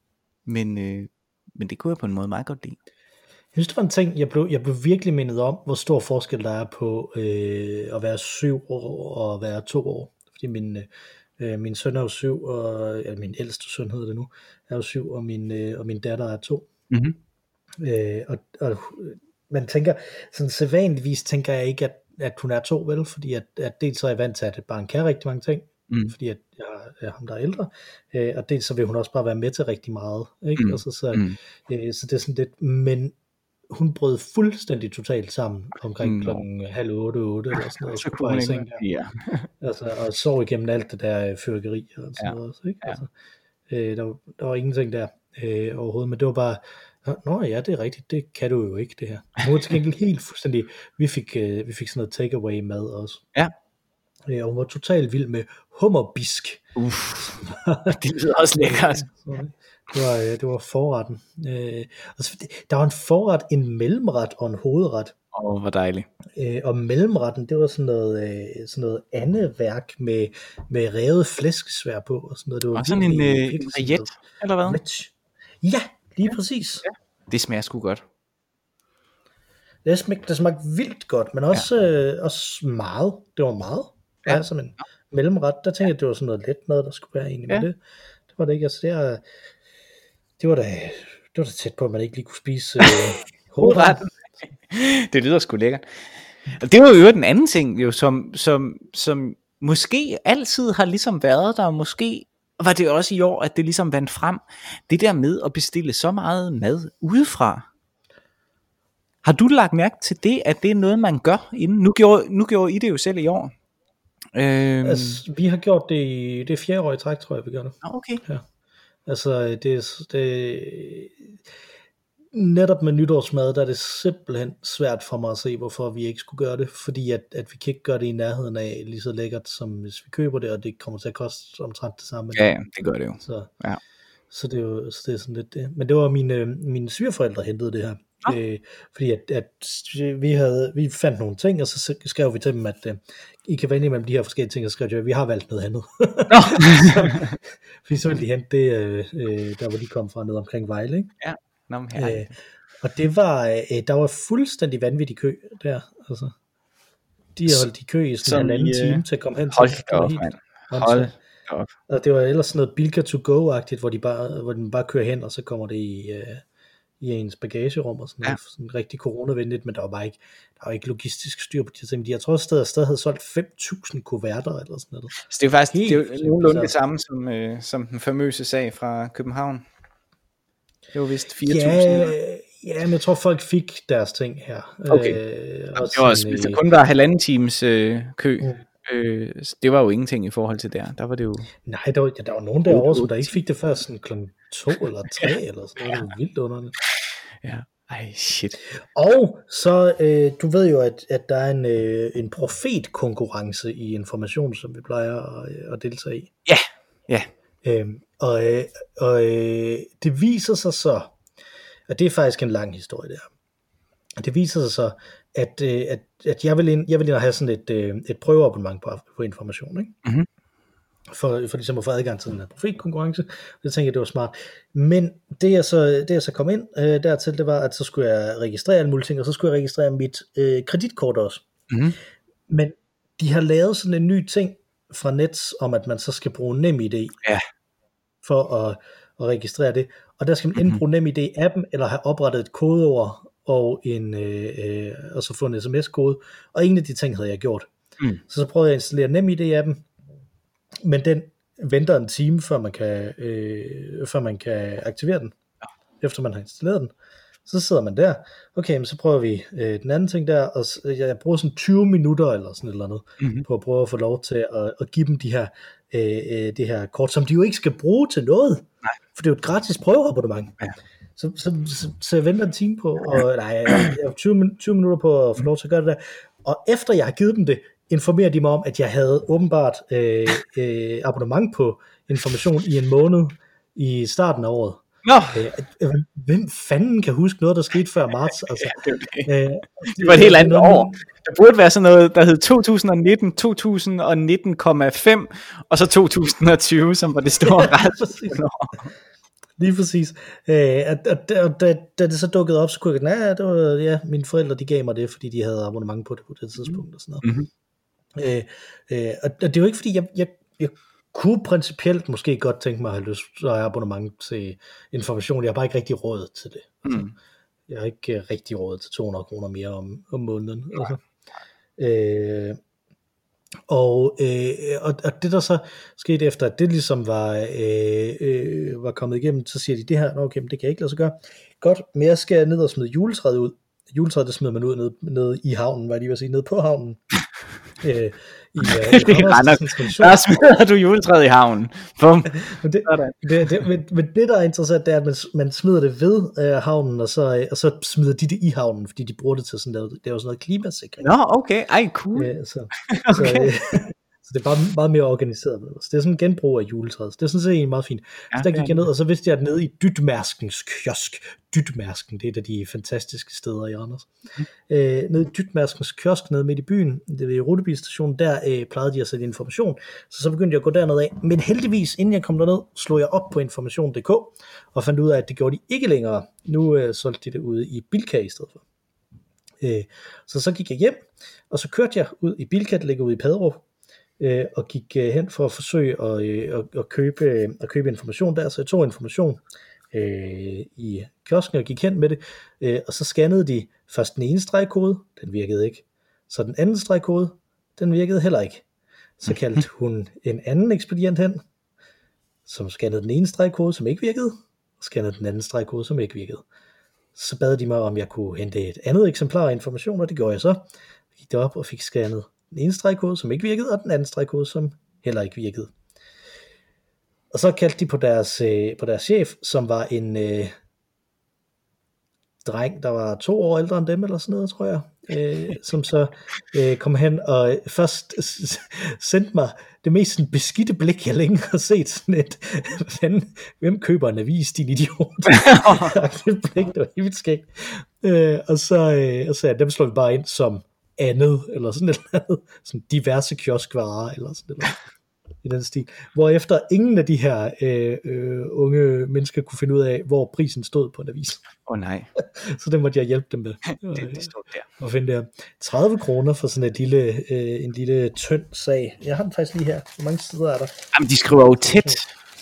men, øh, men det kunne jeg på en måde meget godt lide. Jeg synes, det var en ting, jeg blev, jeg blev virkelig mindet om, hvor stor forskel der er på øh, at være syv år og at være to år. Fordi min, øh, min søn er jo syv, og ja, min ældste søn hedder det nu, er jo syv, og min, øh, og min datter er to. Mm-hmm. Øh, og, og man tænker, sådan sædvanligvis tænker jeg ikke, at, at hun er to, vel? Fordi at, at dels så er jeg vant til, at et barn kan rigtig mange ting, Mm. fordi at jeg er- er ham, der er ældre, øh, og dels så vil hun også bare være med til rigtig meget, ikke? Mm. Og så, så, Mm. øh, så det er sådan lidt, men hun brød fuldstændig totalt sammen omkring Nå. klokken halv otte, otte eller sådan noget, og Så kunne hun ikke. Ja. Altså, og sov igennem alt det der øh, fyrkeri og sådan Ja. noget også, ikke? Ja. Altså, øh, der, var, der var ingenting der øh, overhovedet, men det var bare, "Nå, ja, det er rigtigt, det kan du jo ikke, det her. Hun var til gengæld helt fuldstændig, vi fik, øh, vi fik sådan noget takeaway mad også. Ja. Øh, og hun var totalt vild med hummerbisk. Uff, det lyder også lækkert. Det var, øh, det var forretten. Øh, og så, der var en forret, en mellemret og en hovedret. Åh, oh, hvor dejligt. Øh, og mellemretten, det var sådan noget, øh, sådan noget andet værk med, med revet flæskesvær på. Og sådan noget. Det var Og sådan en, øh, en noget eller hvad? rich. Ja, lige præcis. Det smager sgu godt. Det smagte, det smagte vildt godt, men også, ja. øh, også meget. Det var meget. Ja. Ja. Altså, men mellemret, der tænkte jeg, det var sådan noget let mad, der skulle være egentlig. Ja. Ja. Men det, det var det ikke. Altså, det, er, det, var da, det var da tæt på, at man ikke lige kunne spise øh, hovedretten. det lyder sgu lækkert. Og det var jo den anden ting, jo, som, som, som måske altid har ligesom været der, og måske var det også i år, at det ligesom vandt frem. Det der med at bestille så meget mad udefra. Har du lagt mærke til det, at det er noget, man gør inden? Nu gjorde, nu gjorde I det jo selv i år. Øhm, Altså, vi har gjort det i, det er fjerde år i træk, tror jeg, vi gør det. okay. Altså, det, det, netop med nytårsmad, der er det simpelthen svært for mig at se, hvorfor vi ikke skulle gøre det, fordi at, at vi kan ikke gøre det i nærheden af lige så lækkert, som hvis vi køber det, og det kommer til at koste omtrent det samme. Ja, ja, det gør det jo. Så, Ja. så, det er jo, så det er sådan lidt det. Men det var mine, mine svigerforældre hentede det her. Ah. Øh, fordi at, at vi, havde, vi fandt nogle ting, og så skrev vi til dem, at øh, I kan vælge mellem de her forskellige ting, og så skrev at vi har valgt noget andet. Nå. Fordi så ville de hente det, øh, øh, der hvor de kom fra, ned omkring Vejle. Ikke? Nå, men herligt. Øh, og det var, øh, der var fuldstændig vanvittig kø der. Altså. De har holdt i kø i sådan en halvanden i, øh, time til at komme hen til. Hold op, mand. Hold op. Og det var ellers sådan noget Bilka to go-agtigt, hvor, de bare, hvor den bare kører hen, og så kommer det i, øh, i ens bagagerum og sådan Ja. noget. Sådan rigtig coronavenligt, men der var bare ikke, der var ikke logistisk styr på de ting. Jeg tror, at stedet stadig havde solgt 5.000 kuverter eller sådan noget. Så det er jo faktisk Helt det er jo nogenlunde det bizarrt. samme som, øh, som den famøse sag fra København. Det var vist 4.000. Ja, ja, men jeg tror, folk fik deres ting her. Okay. Øh, det og var også, sådan, hvis der øh, kun var halvanden times øh, kø, Mm. øh, det var jo ingenting i forhold til der. Der var det jo... Nej, der var, ja, der var nogen derovre, som der ikke fik det før sådan kl. 2 eller 3 eller sådan noget. Det var vildt underligt. Ja. Ej, shit. Og så, øh, du ved jo, at, at der er en, øh, en profetkonkurrence i information, som vi plejer at, øh, at deltage i. Ja, ja. Øhm, og øh, og øh, det viser sig så, og det er faktisk en lang historie der, og det viser sig så, at, øh, at, at jeg, vil ind, jeg vil ind og have sådan et, øh, et prøveabonnement på, på information, ikke? Mhm. For, for ligesom at få adgang til den her profetkonkurrence. Det tænkte jeg, det var smart. Men det jeg så, det jeg så kom ind øh, dertil, det var, at så skulle jeg registrere alle mulige ting, og så skulle jeg registrere mit øh, kreditkort også. Mhm. Men de har lavet sådan en ny ting fra Nets, om at man så skal bruge NemID Ja. for at, og registrere det. Og der skal man enten bruge NemID appen, eller have oprettet et kodeord, og, en, øh, øh, og så få en sms-kode. Og ingen af de ting havde jeg gjort. Mm. Så så prøvede jeg at installere NemID appen, men den venter en time, før man kan, øh, før man kan aktivere den, efter man har installeret den. Så sidder man der, okay, men så prøver vi øh, den anden ting der, og jeg, bruger sådan 20 minutter eller sådan et eller andet, Mhm. på at prøve at få lov til at, at give dem de her, øh, øh, det her kort, som de jo ikke skal bruge til noget, Nej. for det er jo et gratis prøveabonnement. Ja. Så, så, så, så jeg venter en time på, og nej, jeg har 20, min- 20 minutter på at få lov til at gøre det der, og efter jeg har givet dem det, informerer de mig om, at jeg havde åbenbart øh, øh, abonnement på information i en måned i starten af året. Nå, Øh, hvem fanden kan huske noget, der skete før marts? Altså, det, var det. øh, det var et helt andet år. Der burde være sådan noget, der hed 2019, 2019,5, og så 2020, som var det store præcis. ret. Lige præcis. Øh, og, og, og da, da det så dukkede op, så kunne jeg nej, det var, ja, mine forældre de gav mig det, fordi de havde abonnement på det på det tidspunkt og sådan noget. Mhm. Øh, øh, og, det er jo ikke fordi, jeg, jeg, jeg kunne principielt måske godt tænke mig at have lyst til at have abonnement til information. Jeg har bare ikke rigtig råd til det. Altså, Mm. Jeg har ikke øh, rigtig råd til 200 kroner mere om, om måneden. Altså. Øh, og, øh, og, og det der så skete efter, at det ligesom var, øh, øh, var kommet igennem, så siger de, det her, okay, men det kan jeg ikke lade sig gøre. Godt, men jeg skal ned og smide juletræet ud. Juletræet, det smider man ud nede, nede i havnen, hvad jeg lige vil sige, nede på havnen. Øh, i, øh, i er. Der smider du juletræet i havnen. Bum. Men det, det, det, men, men det, der er interessant, det er, at man, man smider det ved øh, havnen, og så, øh, og så smider de det i havnen, fordi de bruger det til sådan noget, det er jo sådan noget klimasikring. Nå, okay. Ej, cool. Øh, så, Okay. så, øh, så det er bare meget mere organiseret. Så det er sådan en genbrug af juletræet. Så det er sådan set egentlig meget fint. Ja, Så der er gik jeg ned, og så vidste jeg, at nede i Dytmærskens kiosk, Dytmærsken, det er et af de fantastiske steder i Randers. Mhm. Øh, nede i Dytmærskens kiosk, nede midt i byen, det ved rutebilstationen, der øh, plejede de at sætte information. Så så begyndte jeg at gå derned af. Men heldigvis, inden jeg kom derned, slog jeg op på information.dk, og fandt ud af, at det gjorde de ikke længere. Nu øh, solgte de det ude i Bilka i stedet for. Øh, så så gik jeg hjem, og så kørte jeg ud i Bilka, der ligger ude i Padrup, øh, og gik øh, hen for at forsøge at, øh, at, at, købe, øh, at købe information der. Så jeg tog information øh, i kiosken og gik hen med det, øh, og så scannede de først den ene stregkode, den virkede ikke. Så den anden stregkode, den virkede heller ikke. Så kaldte hun en anden ekspedient hen, som scannede den ene stregkode, som ikke virkede, og scannede den anden stregkode, som ikke virkede. Så bad de mig, om jeg kunne hente et andet eksemplar af information, og det gjorde jeg så. Jeg gik derop og fik scannet den ene stregkode, som ikke virkede, og den anden stregkode, som heller ikke virkede. Og så kaldte de på deres, øh, på deres chef, som var en øh, dreng, der var to år ældre end dem, eller sådan noget, tror jeg, øh, som så øh, kom hen og først sendte mig det mest sådan, beskidte blik, jeg længe har set. Sådan et, fanden, hvem køber en avis, din idiot? det blik, det var helt skægt. Øh, og så, øh, og så ja, dem slår vi bare ind som andet, eller sådan et eller andet, sådan diverse kioskvarer, eller sådan et eller andet i den stil. Hvorefter ingen af de her øh, øh, unge mennesker kunne finde ud af, hvor prisen stod på en avis. Åh oh, nej, Så det måtte jeg hjælpe dem med. det, det står der. Og finde der 30 kroner for sådan et lille, øh, en lille tynd sag. Jeg har den faktisk lige her. Hvor mange sider er der? Jamen, de skriver jo tæt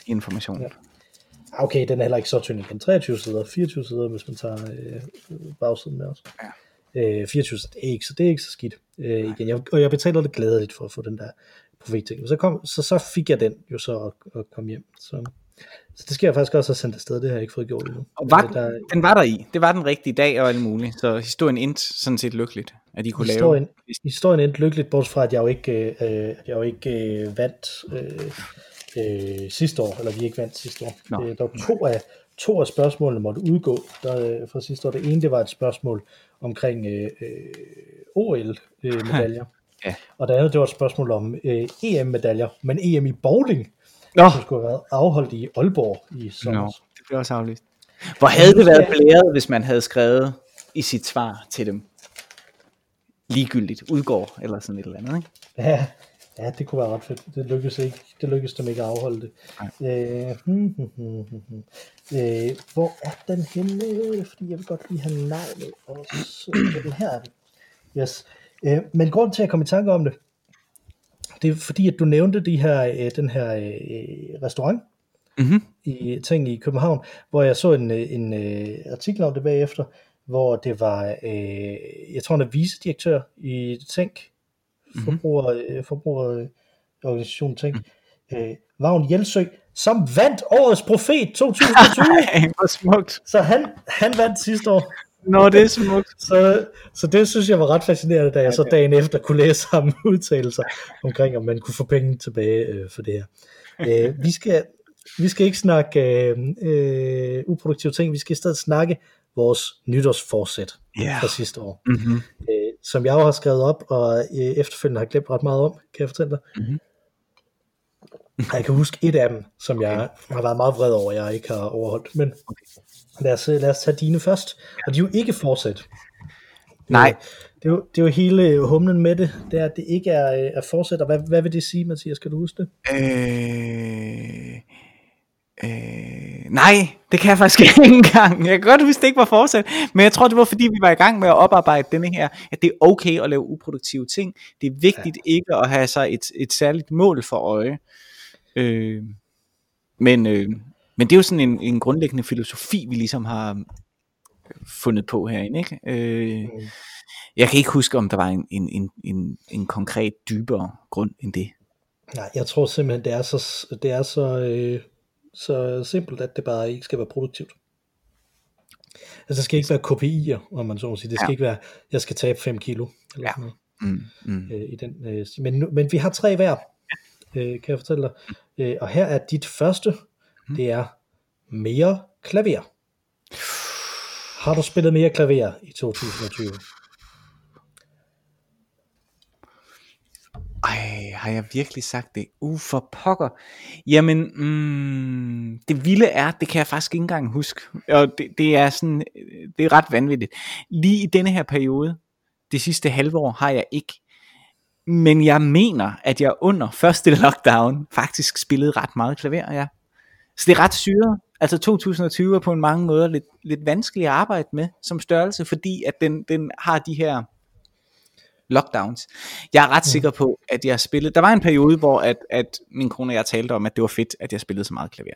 information. Ja. Ah, Okay, den er heller ikke så tynd igen. 23 sider, 24 sider, hvis man tager øh, bagsiden med os. Ja. Øh, 24 sider, det er ikke, så det er ikke så skidt. Øh, igen. Jeg, og jeg betaler det glædeligt for at få den der profetting. Så, kom, så, så fik jeg den jo så at, at komme hjem. Så, så det skal jeg faktisk også have sendt afsted. Det har jeg ikke fået gjort endnu. Og var, Øh, der, den var der i. Det var den rigtige dag og alt muligt. Så historien endte sådan set lykkeligt, at de kunne historien, lave. historien endte lykkeligt, bortset fra, at jeg jo ikke, øh, jeg jo ikke øh, vandt øh, øh, sidste år, eller vi ikke vandt sidste år. Nå. Øh, der var to af, to af spørgsmålene måtte udgå der, øh, fra sidste år. Det ene, det var et spørgsmål omkring øh, øh, OL-medaljer. Ja. Og det andet, det var et spørgsmål om øh, EM-medaljer, men EM i bowling, Nå, som skulle have været afholdt i Aalborg i sommer. Nå, det blev også aflyst. Hvor havde det været blæret, hvis man havde skrevet i sit svar til dem, ligegyldigt, udgår, eller sådan et eller andet, ikke? Ja, ja, det kunne være ret fedt. Det lykkedes, ikke. Det lykkedes dem ikke at afholde det. Øh, hmm, hmm, hmm, hmm, hmm. Øh, hvor er den henne? Fordi jeg vil godt lige have navnet. Og så er den her. er den. Yes. Øh, men grund til at jeg kom i tanke om det, det er fordi, at du nævnte de her, øh, den her øh, restaurant, Mm-hmm. i ting i København, hvor jeg så en, øh, en, en artikel om det bagefter, hvor det var, øh, jeg tror han er vicedirektør i Tænk, forbruger, mm-hmm. forbrugerorganisationen Tænk, mm. øh, Vagn Jelsø, som vandt årets profet 2020. Ej, hvor smukt. så han, han vandt sidste år. Nå, det er smukt. Så, så det synes jeg var ret fascinerende, da jeg så dagen efter kunne læse ham udtalelser omkring, om man kunne få penge tilbage øh, for det her. Øh, vi, skal, vi skal ikke snakke øh, øh, uproduktive ting, vi skal i stedet snakke vores nytårsforsæt Ja. fra sidste år, Mm-hmm. øh, som jeg jo har skrevet op, og øh, efterfølgende har glemt ret meget om, kan jeg fortælle dig. Mhm. Jeg kan huske et af dem, som jeg har været meget vred over, jeg ikke har overholdt. Men lad os, lad os tage dine først. Og de er jo ikke fortsat. Nej, Det er, jo, det er jo hele humlen med det, det er, at det ikke er, øh, er fortsat. Og hvad, hvad vil det sige, Mathias? Skal du huske det? Øh, øh, nej, det kan jeg faktisk ikke engang. Jeg kan godt huske, det ikke var fortsat. Men jeg tror, det var fordi, vi var i gang med at oparbejde denne her, at det er okay at lave uproduktive ting. Det er vigtigt ja. ikke at have sig et, et særligt mål for øje. Øh, men, øh, men det er jo sådan en, en grundlæggende filosofi, vi ligesom har fundet på herinde. Ikke? Øh, Mm. jeg kan ikke huske, om der var en, en, en, en, en konkret dybere grund end det. Nej, jeg tror simpelthen, det er så, det er så, øh, så simpelt, at det bare ikke skal være produktivt. Altså, det skal ikke være KPI'er, om man så må sige. Det skal Ja. ikke være, jeg skal tabe 5 kilo. Eller Ja. sådan noget. Mm, mm. øh, i den, øh, men, nu- men vi har tre hver, øh, kan jeg fortælle dig. Øh, og her er dit første, det er mere klaver. Har du spillet mere klaver i 2020? Ej, har jeg virkelig sagt det? Uh, for pokker. Jamen, mm, det vilde er, det kan jeg faktisk ikke engang huske. Og det, det er sådan, øh, det er ret vanvittigt. Lige i denne her periode, det sidste halve år, har jeg ikke. Men jeg mener, at jeg under første lockdown faktisk spillede ret meget klaver, ja. Så det er ret syret. Altså 2020 er på en mange måder lidt, lidt vanskelig at arbejde med som størrelse, fordi at den, den har de her lockdowns. Jeg er ret mm. sikker på, at jeg spillede... Der var en periode, hvor at, at min kone og jeg talte om, at det var fedt, at jeg spillede så meget klaver.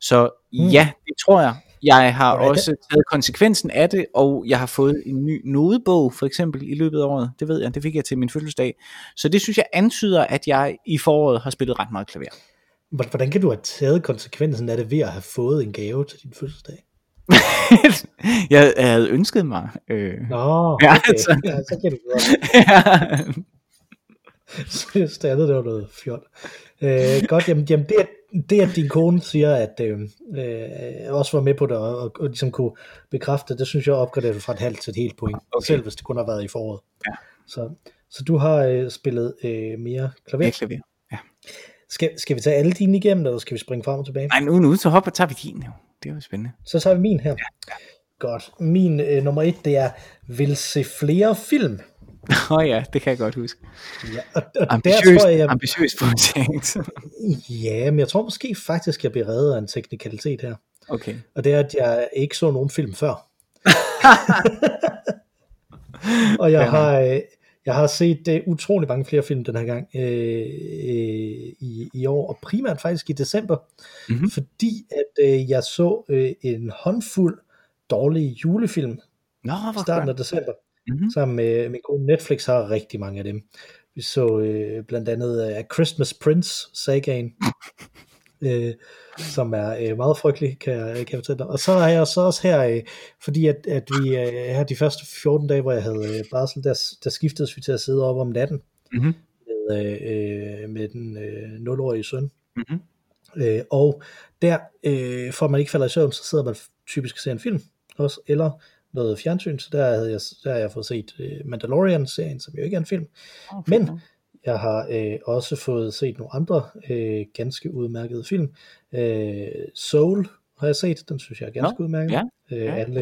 Så mm. ja, det tror jeg. Jeg har også taget konsekvensen af det, og jeg har fået en ny nodebog, for eksempel, i løbet af året. Det ved jeg, det fik jeg til min fødselsdag. Så det synes jeg antyder, at jeg i foråret har spillet ret meget klaver. Hvordan kan du have taget konsekvensen af det ved at have fået en gave til din fødselsdag? jeg havde ønsket mig. Øh, Nå, Ja, okay. altså. Ja, så kan du godt. ja. Så det andet, det var noget fjol. Øh, godt, jamen, jamen det, at, det at din kone siger, at øh, øh, også var med på det, og, og, og ligesom kunne bekræfte det, det synes jeg opgraderer du fra et halvt til et helt point, Okay. selv hvis det kun har været i foråret. Ja. Så, så du har øh, spillet øh, mere klaver. Med klaver. Skal, skal vi tage alle dine igennem, eller skal vi springe frem og tilbage? Nej, nu, nu så hopper tager vi din jo. Det er jo spændende. Så tager vi min her. Godt. Min øh, nummer et, det er, vil se flere film. Åh oh, ja, det kan jeg godt huske. Ja, og, og der Ambitiøst, tror jeg, jeg, ambitiøst projekt. ja, men jeg tror måske faktisk, jeg bliver reddet af en teknikalitet her. okay. Og det er, at jeg ikke så nogen film før. og jeg Ja. har, øh, jeg har set uh, utrolig mange flere film den her gang øh, øh, i, i år, og primært faktisk i december, Mhm. mm-hmm. fordi at øh, jeg så øh, en håndfuld dårlige julefilm Nå, i starten af december, Mhm. sammen med min kone Netflix har rigtig mange af dem. Vi så øh, blandt andet øh, Christmas Prince sagaen, øh, som er øh, meget frygtelig, kan jeg, kan jeg fortælle dig. Og så har jeg så også her, øh, fordi at, at vi øh, her de første 14 dage, hvor jeg havde øh, barsel, der, der skiftedes vi til at sidde op om natten Mhm. med, øh, med den øh, 0-årige søn. Mhm. Øh, og der, øh, for at man ikke falder i søvn, så sidder man typisk og ser en film også, eller noget fjernsyn, så der havde jeg, der har jeg fået set øh, Mandalorian-serien, som jo ikke er en film, Åh, men. Jeg har øh, også fået set nogle andre øh, ganske udmærkede film. Øh, Soul har jeg set, den synes jeg er ganske Nå, udmærket. ja, øh, ja. alle,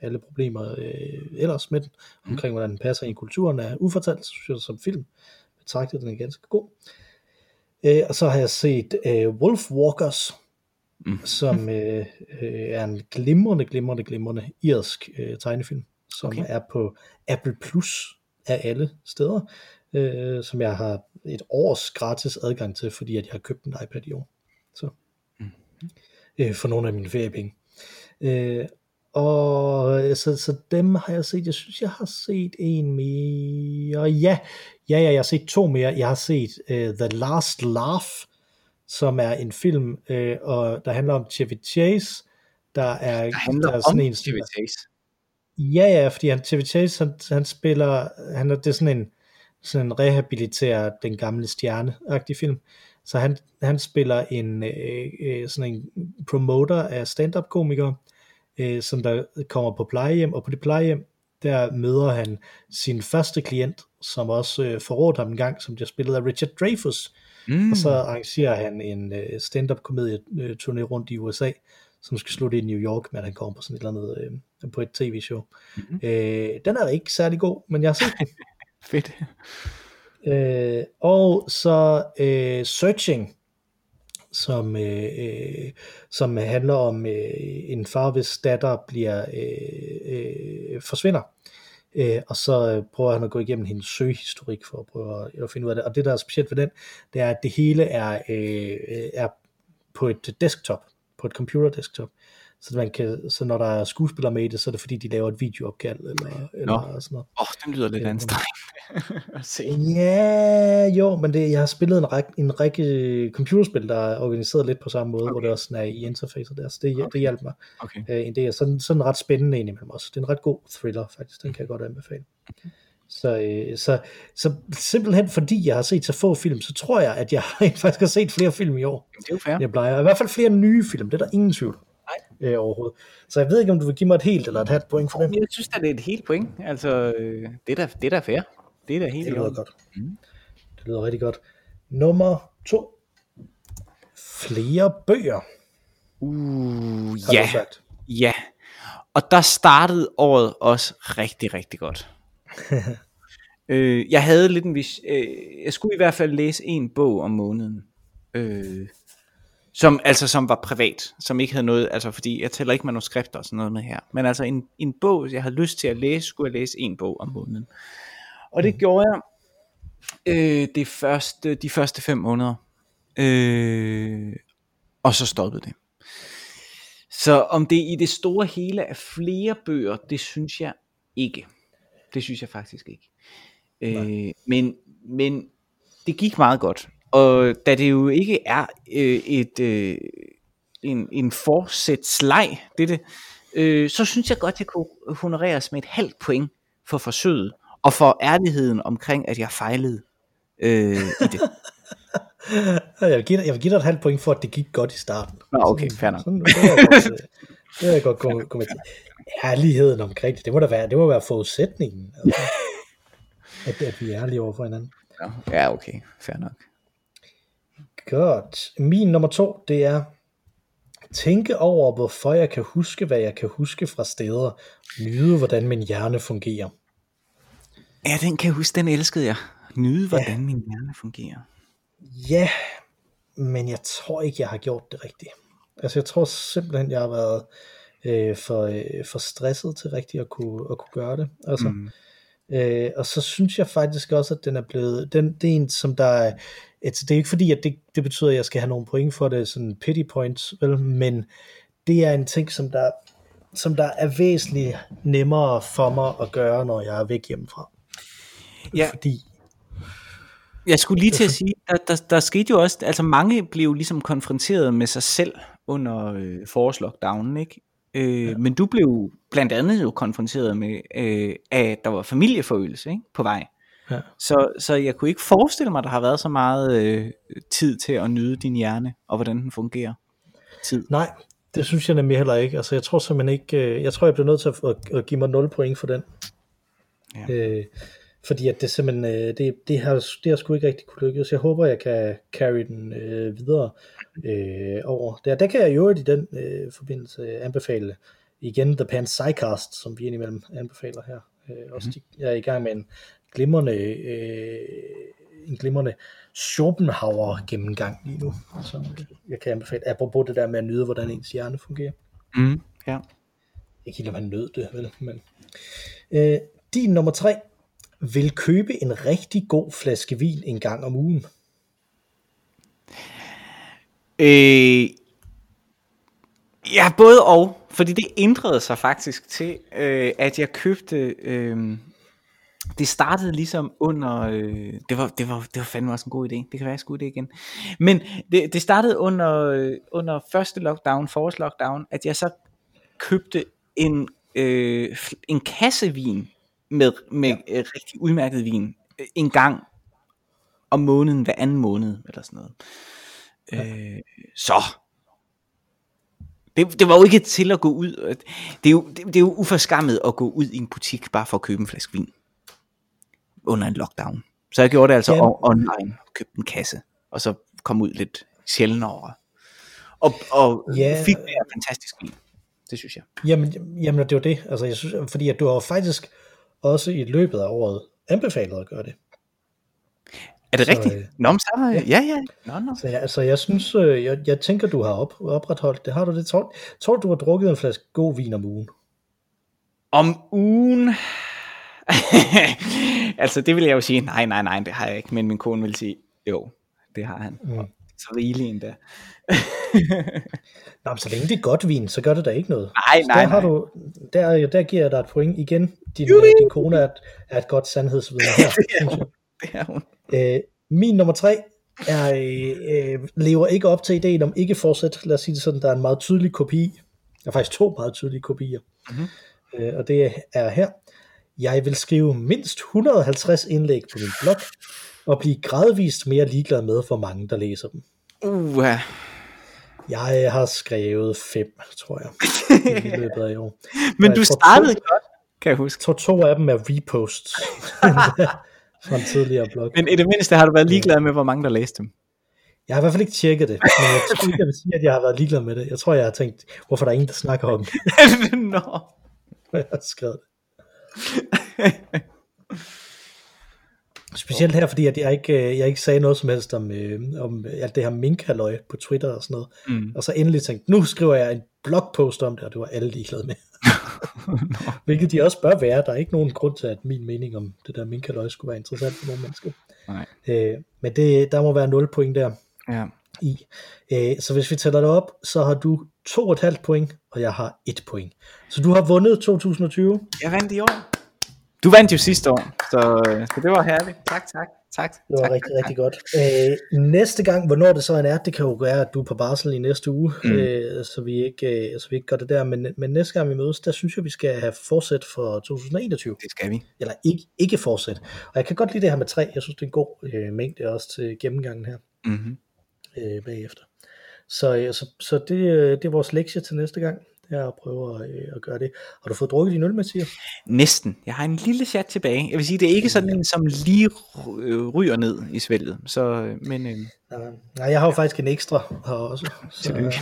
alle problemer øh, ellers med den, Mm. omkring hvordan den passer ind i kulturen, er ufortalt, synes jeg som film betragtet den er ganske god. Øh, og så har jeg set øh, Wolf Walkers, Mm. som øh, øh, er en glimrende, glimrende, glimrende irsk øh, tegnefilm, som okay. er på Apple Plus af alle steder, øh, som jeg har et års gratis adgang til, fordi at jeg har købt en iPad i år. Så øh, for nogle af mine feriepenge. Øh, og øh, så, så dem har jeg set. Jeg synes, jeg har set en mere. Ja, ja, ja jeg har set to mere. Jeg har set uh, The Last Laugh, som er en film, uh, og der handler om Chevy Chase. Der er, Der handler der er om sådan en, Chevy Chase. Ja, ja, fordi han, Chevy Chase, han, han spiller, han er, det er sådan en, sådan rehabiliterer den gamle stjerne-agtig film. Så han, han spiller en, øh, øh, sådan en promoter af stand-up-komikere, øh, som der kommer på plejehjem, og på det plejehjem, der møder han sin første klient, som også øh, forrådte ham en gang, som bliver spillet af Richard Dreyfuss, Mm. og så arrangerer han en øh, stand-up komedie øh, turné rundt i USA, som skal slutte i New York, men han kommer på sådan et eller andet, øh, på et tv-show. Mhm. Øh, den er ikke særlig god, men jeg har set den. Fedt. øh, og så øh, Searching, som, øh, øh, som handler om øh, en far, hvis datter bliver øh, øh, forsvinder. Øh, og så øh, prøver han at gå igennem hendes søgehistorik for at prøve at, at finde ud af det. Og det, der er specielt ved den, det er, at det hele er, øh, er på et desktop, på et computer desktop. Så, man kan, så når der er skuespillere med i det, så er det fordi, de laver et videoopkald eller, eller sådan noget. Åh, oh, den lyder lidt anstrengende at se. Ja, jo, men det, jeg har spillet en række, en række computerspil, der er organiseret lidt på samme måde, okay. hvor det også sådan er i interfacet der, så det, okay. det hjalp mig Okay. øh, en del. Sådan, sådan ret spændende indimellem også. Det er en ret god thriller faktisk, den kan jeg godt anbefale. Så, øh, så, så simpelthen fordi jeg har set så få film, så tror jeg, at jeg faktisk har set flere film i år, Det er jo fair. jeg plejer. I hvert fald flere nye film, det er der ingen tvivl om. Øh, overhovedet. Så jeg ved ikke, om du vil give mig et helt eller et halvt point for det. Jeg synes det er et helt point. Altså, øh, det er da, det er da fair. Det er da helt Det lyder godt. Mm. Det lyder rigtig godt. Nummer to. Flere bøger, Uh, ja, ja. Og der startede året også rigtig, rigtig godt. øh, jeg havde lidt en vis... Øh, jeg skulle i hvert fald læse en bog om måneden. Øh, som, altså som var privat, som ikke havde noget, altså fordi jeg tæller ikke manuskripter og sådan noget med her, men altså en, en bog, jeg havde lyst til at læse, skulle jeg læse en bog om måneden. Og det gjorde jeg øh, det første, de første fem måneder. Øh, og så stoppede det. Så om det i det store hele er flere bøger, det synes jeg ikke. Det synes jeg faktisk ikke. Øh, men, men det gik meget godt. Og da det jo ikke er øh, et, øh, en, en forsætsleg, det, øh, så synes jeg godt, det kunne honoreres med et halvt point for forsøget, og for ærligheden omkring, at jeg fejlede øh, i det. Jeg vil, give dig, jeg vil give dig et halvt point for, at det gik godt i starten. Nå, okay, fair nok. Sådan, det jeg godt, øh, det jeg godt gå med til. Ærligheden omkring det, det må da være, det må være forudsætningen. Altså, at, at vi er ærlige over for hinanden. Ja, okay, fair nok. Godt. Min nummer to, det er tænke over, hvorfor jeg kan huske, hvad jeg kan huske fra steder. Nyde, hvordan min hjerne fungerer. Ja, den kan jeg huske, den elskede jeg. Nyde, hvordan ja. min hjerne fungerer. Ja, men jeg tror ikke, jeg har gjort det rigtigt. Altså, jeg tror simpelthen, jeg har været øh, for, øh, for stresset til rigtigt at kunne, at kunne gøre det. Altså, mm. øh, og så synes jeg faktisk også, at den er blevet, den, det er en, som der altså, det er ikke fordi, at det, det betyder, at jeg skal have nogle point for det, sådan pity points, vel, men det er en ting, som der, som der er væsentligt nemmere for mig at gøre, når jeg er væk hjemmefra. Ja. Fordi Jeg skulle lige til at sige, der, der, der skete jo også, altså mange blev ligesom konfronteret med sig selv under øh, forårslockdownen, ikke? Øh, ja. Men du blev blandt andet jo konfronteret med, øh, at der var familieforøgelse ikke? på vej. Ja. Så, så jeg kunne ikke forestille mig, at der har været så meget øh, tid til at nyde din hjerne, og hvordan den fungerer. Tid. Nej, det synes jeg nemlig heller ikke. Altså, jeg tror simpelthen ikke, øh, jeg tror, jeg bliver nødt til at, at, at give mig 0 point for den. Ja. Øh, fordi at det simpelthen, øh, det, det, har, det har sgu ikke rigtig kunne lykkes. Jeg håber, jeg kan carry den øh, videre øh, over. Der, der kan jeg jo i den øh, forbindelse anbefale igen The Panpsycast, som vi indimellem anbefaler her. Øh, også de, jeg er i gang med en glimrende, øh, en glimrende Schopenhauer gennemgang lige nu, som jeg kan anbefale. Apropos det der med at nyde, hvordan ens hjerne fungerer. Mm, ja. Ikke helt, om han nød det, vel? Men, øh, din nummer tre. Vil købe en rigtig god flaske vin en gang om ugen. Øh, Ja, både og. Fordi det ændrede sig faktisk til, øh, at jeg købte... Øh, det startede ligesom under... Øh, det, var, det, var, det var fandme også en god idé. Det kan være, jeg skulle det igen. Men det, det startede under, øh, under første lockdown, forårs lockdown, at jeg så købte en, øh, en kasse vin med, med ja. øh, rigtig udmærket vin øh, en gang om måneden, hver anden måned, eller sådan noget. Ja. Øh, så det, det var jo ikke til at gå ud. Det er, jo, det, det er jo uforskammet at gå ud i en butik bare for at købe en flaske vin. Under en lockdown. Så jeg gjorde det altså Jamen. online. Købte en kasse. Og så kom ud lidt sjældnere. Og, og ja. fik mere fantastisk vin. Det synes jeg. Jamen, jamen det var det. Altså, jeg synes, fordi at du har faktisk også i løbet af året anbefalet at gøre det. Er det så, rigtigt? Øh, Nå, så, ja, ja. ja. Nå, nå. Så, ja, altså, jeg synes, øh, jeg, jeg tænker, du har op, opretholdt det. Har du det? Tror, tror du har drukket en flaske god vin om ugen? Om ugen? altså, det vil jeg jo sige, nej, nej, nej, det har jeg ikke. Men min kone vil sige, jo, det har han. Mm. Så rigeligt endda. Nå, men så længe det er godt vin, så gør det da ikke noget. Nej, nej, der, har nej. Du, der, der giver jeg dig et point igen. Din, øh, din kone er et, er et godt sandhedsvidne her. det er hun. Det er hun. Øh, min nummer tre er, øh, øh, lever ikke op til ideen om ikke fortsæt. Lad os sige det sådan, der er en meget tydelig kopi. Der er faktisk to meget tydelige kopier. Mm-hmm. Øh, og det er her. Jeg vil skrive mindst 150 indlæg på min blog, og blive gradvist mere ligeglad med, hvor mange der læser dem. Uh. Jeg har skrevet fem, tror jeg, i løbet af i år. Men du startede to, godt, kan jeg huske. Jeg tror to af dem er reposts. fra en tidligere blog. Men i det mindste har du været ligeglad med, hvor mange der læste dem. Jeg har i hvert fald ikke tjekket det, men jeg tror ikke, jeg vil sige, at jeg har været ligeglad med det. Jeg tror, jeg har tænkt, hvorfor der er ingen, der snakker om det. Nå. Jeg har skrevet det. Specielt her, fordi at jeg ikke, øh, jeg ikke sagde noget som helst om, øh, om alt det her mink på Twitter og sådan noget. Mm. Og så endelig tænkte, nu skriver jeg en blogpost om det, og det var alle ligeglade med. no. Hvilket de også bør være. Der er ikke nogen grund til, at min mening om det der minkaløg skulle være interessant for nogle mennesker. Nej. Øh, men det, der må være 0 point der ja. i. Øh, så hvis vi tæller det op, så har du 2,5 point, og jeg har 1 point. Så du har vundet 2020. Jeg vandt i år. Du vandt jo sidste år, så, så det var herligt. Tak, tak. Tak. Det var tak, rigtig, tak. rigtig godt. Øh, næste gang, hvornår det så end er, det kan jo være, at du er på barsel i næste uge, mm. øh, så, vi ikke, øh, så vi ikke gør det der. Men, men næste gang vi mødes, der synes jeg, vi skal have fortsæt for 2021. Det skal vi. Eller ikke, ikke fortsæt. Og jeg kan godt lide det her med tre. Jeg synes, det er en god øh, mængde også til gennemgangen her mm-hmm. øh, bagefter. Så, øh, så, så det, øh, det er vores lektie til næste gang det er at prøve at, øh, at gøre det. Har du fået drukket din øl, Mathias? Næsten. Jeg har en lille chat tilbage. Jeg vil sige, det er ikke sådan en, som lige ryger ned i svælget. Så, men, øh... nej, jeg har jo faktisk en ekstra her også. Så,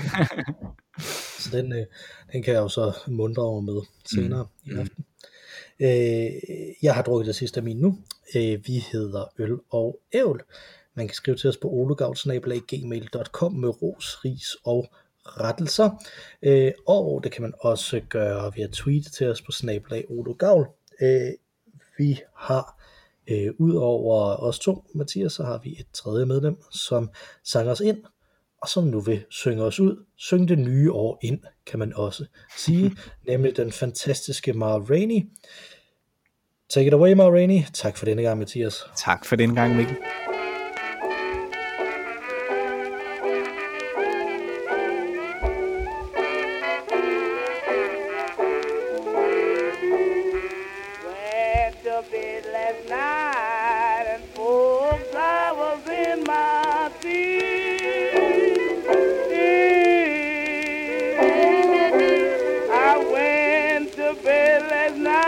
så den, øh, den kan jeg jo så mundre over med senere mm. i aften. Øh, jeg har drukket det sidste af min nu. Øh, vi hedder Øl og Ævl. Man kan skrive til os på olegavl.gmail.com med ros, ris og rettelser. Øh, og det kan man også gøre ved at tweete til os på snablag Gavl. Øh, vi har øh, udover os to, Mathias, så har vi et tredje medlem, som sanger os ind, og som nu vil synge os ud. Syng det nye år ind, kan man også sige, nemlig den fantastiske Mar Rainey. Take it away, Mar Rainey. Tak for denne gang, Mathias. Tak for denne gang, Mikkel. Let's not.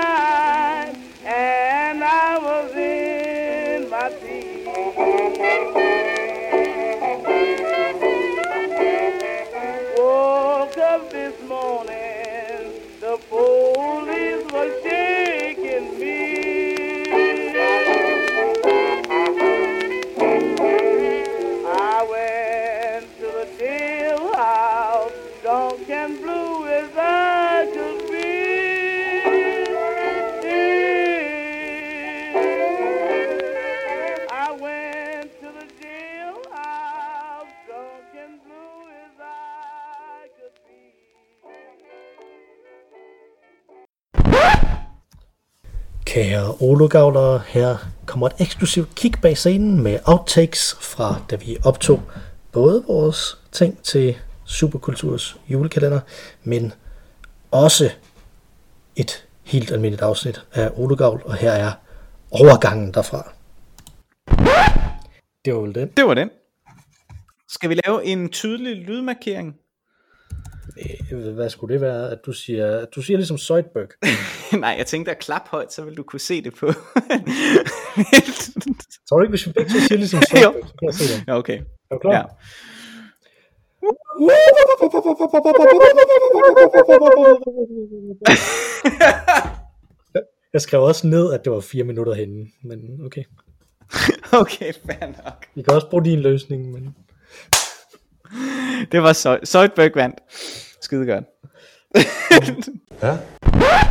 Kære her kommer et eksklusivt kig bag scenen med outtakes fra da vi optog både vores ting til Superkulturs julekalender, men også et helt almindeligt afsnit af Ologavl, og her er overgangen derfra. Det var vel den. Det var den. Skal vi lave en tydelig lydmarkering? Øh, Hvad skulle det være, at du siger, at du siger ligesom Zoidberg? Nej, jeg tænkte at klap højt, så vil du kunne se det på. Tror du ikke, hvis vi begge to siger ligesom Jo. Zoidberg, så kan jeg se det. Ja, okay. Er du klar? Ja. Jeg skrev også ned, at det var fire minutter henne, men okay. Okay, fair nok. Vi kan også bruge din løsning, men... Det var Zoidberg vandt. Skide godt. Ja?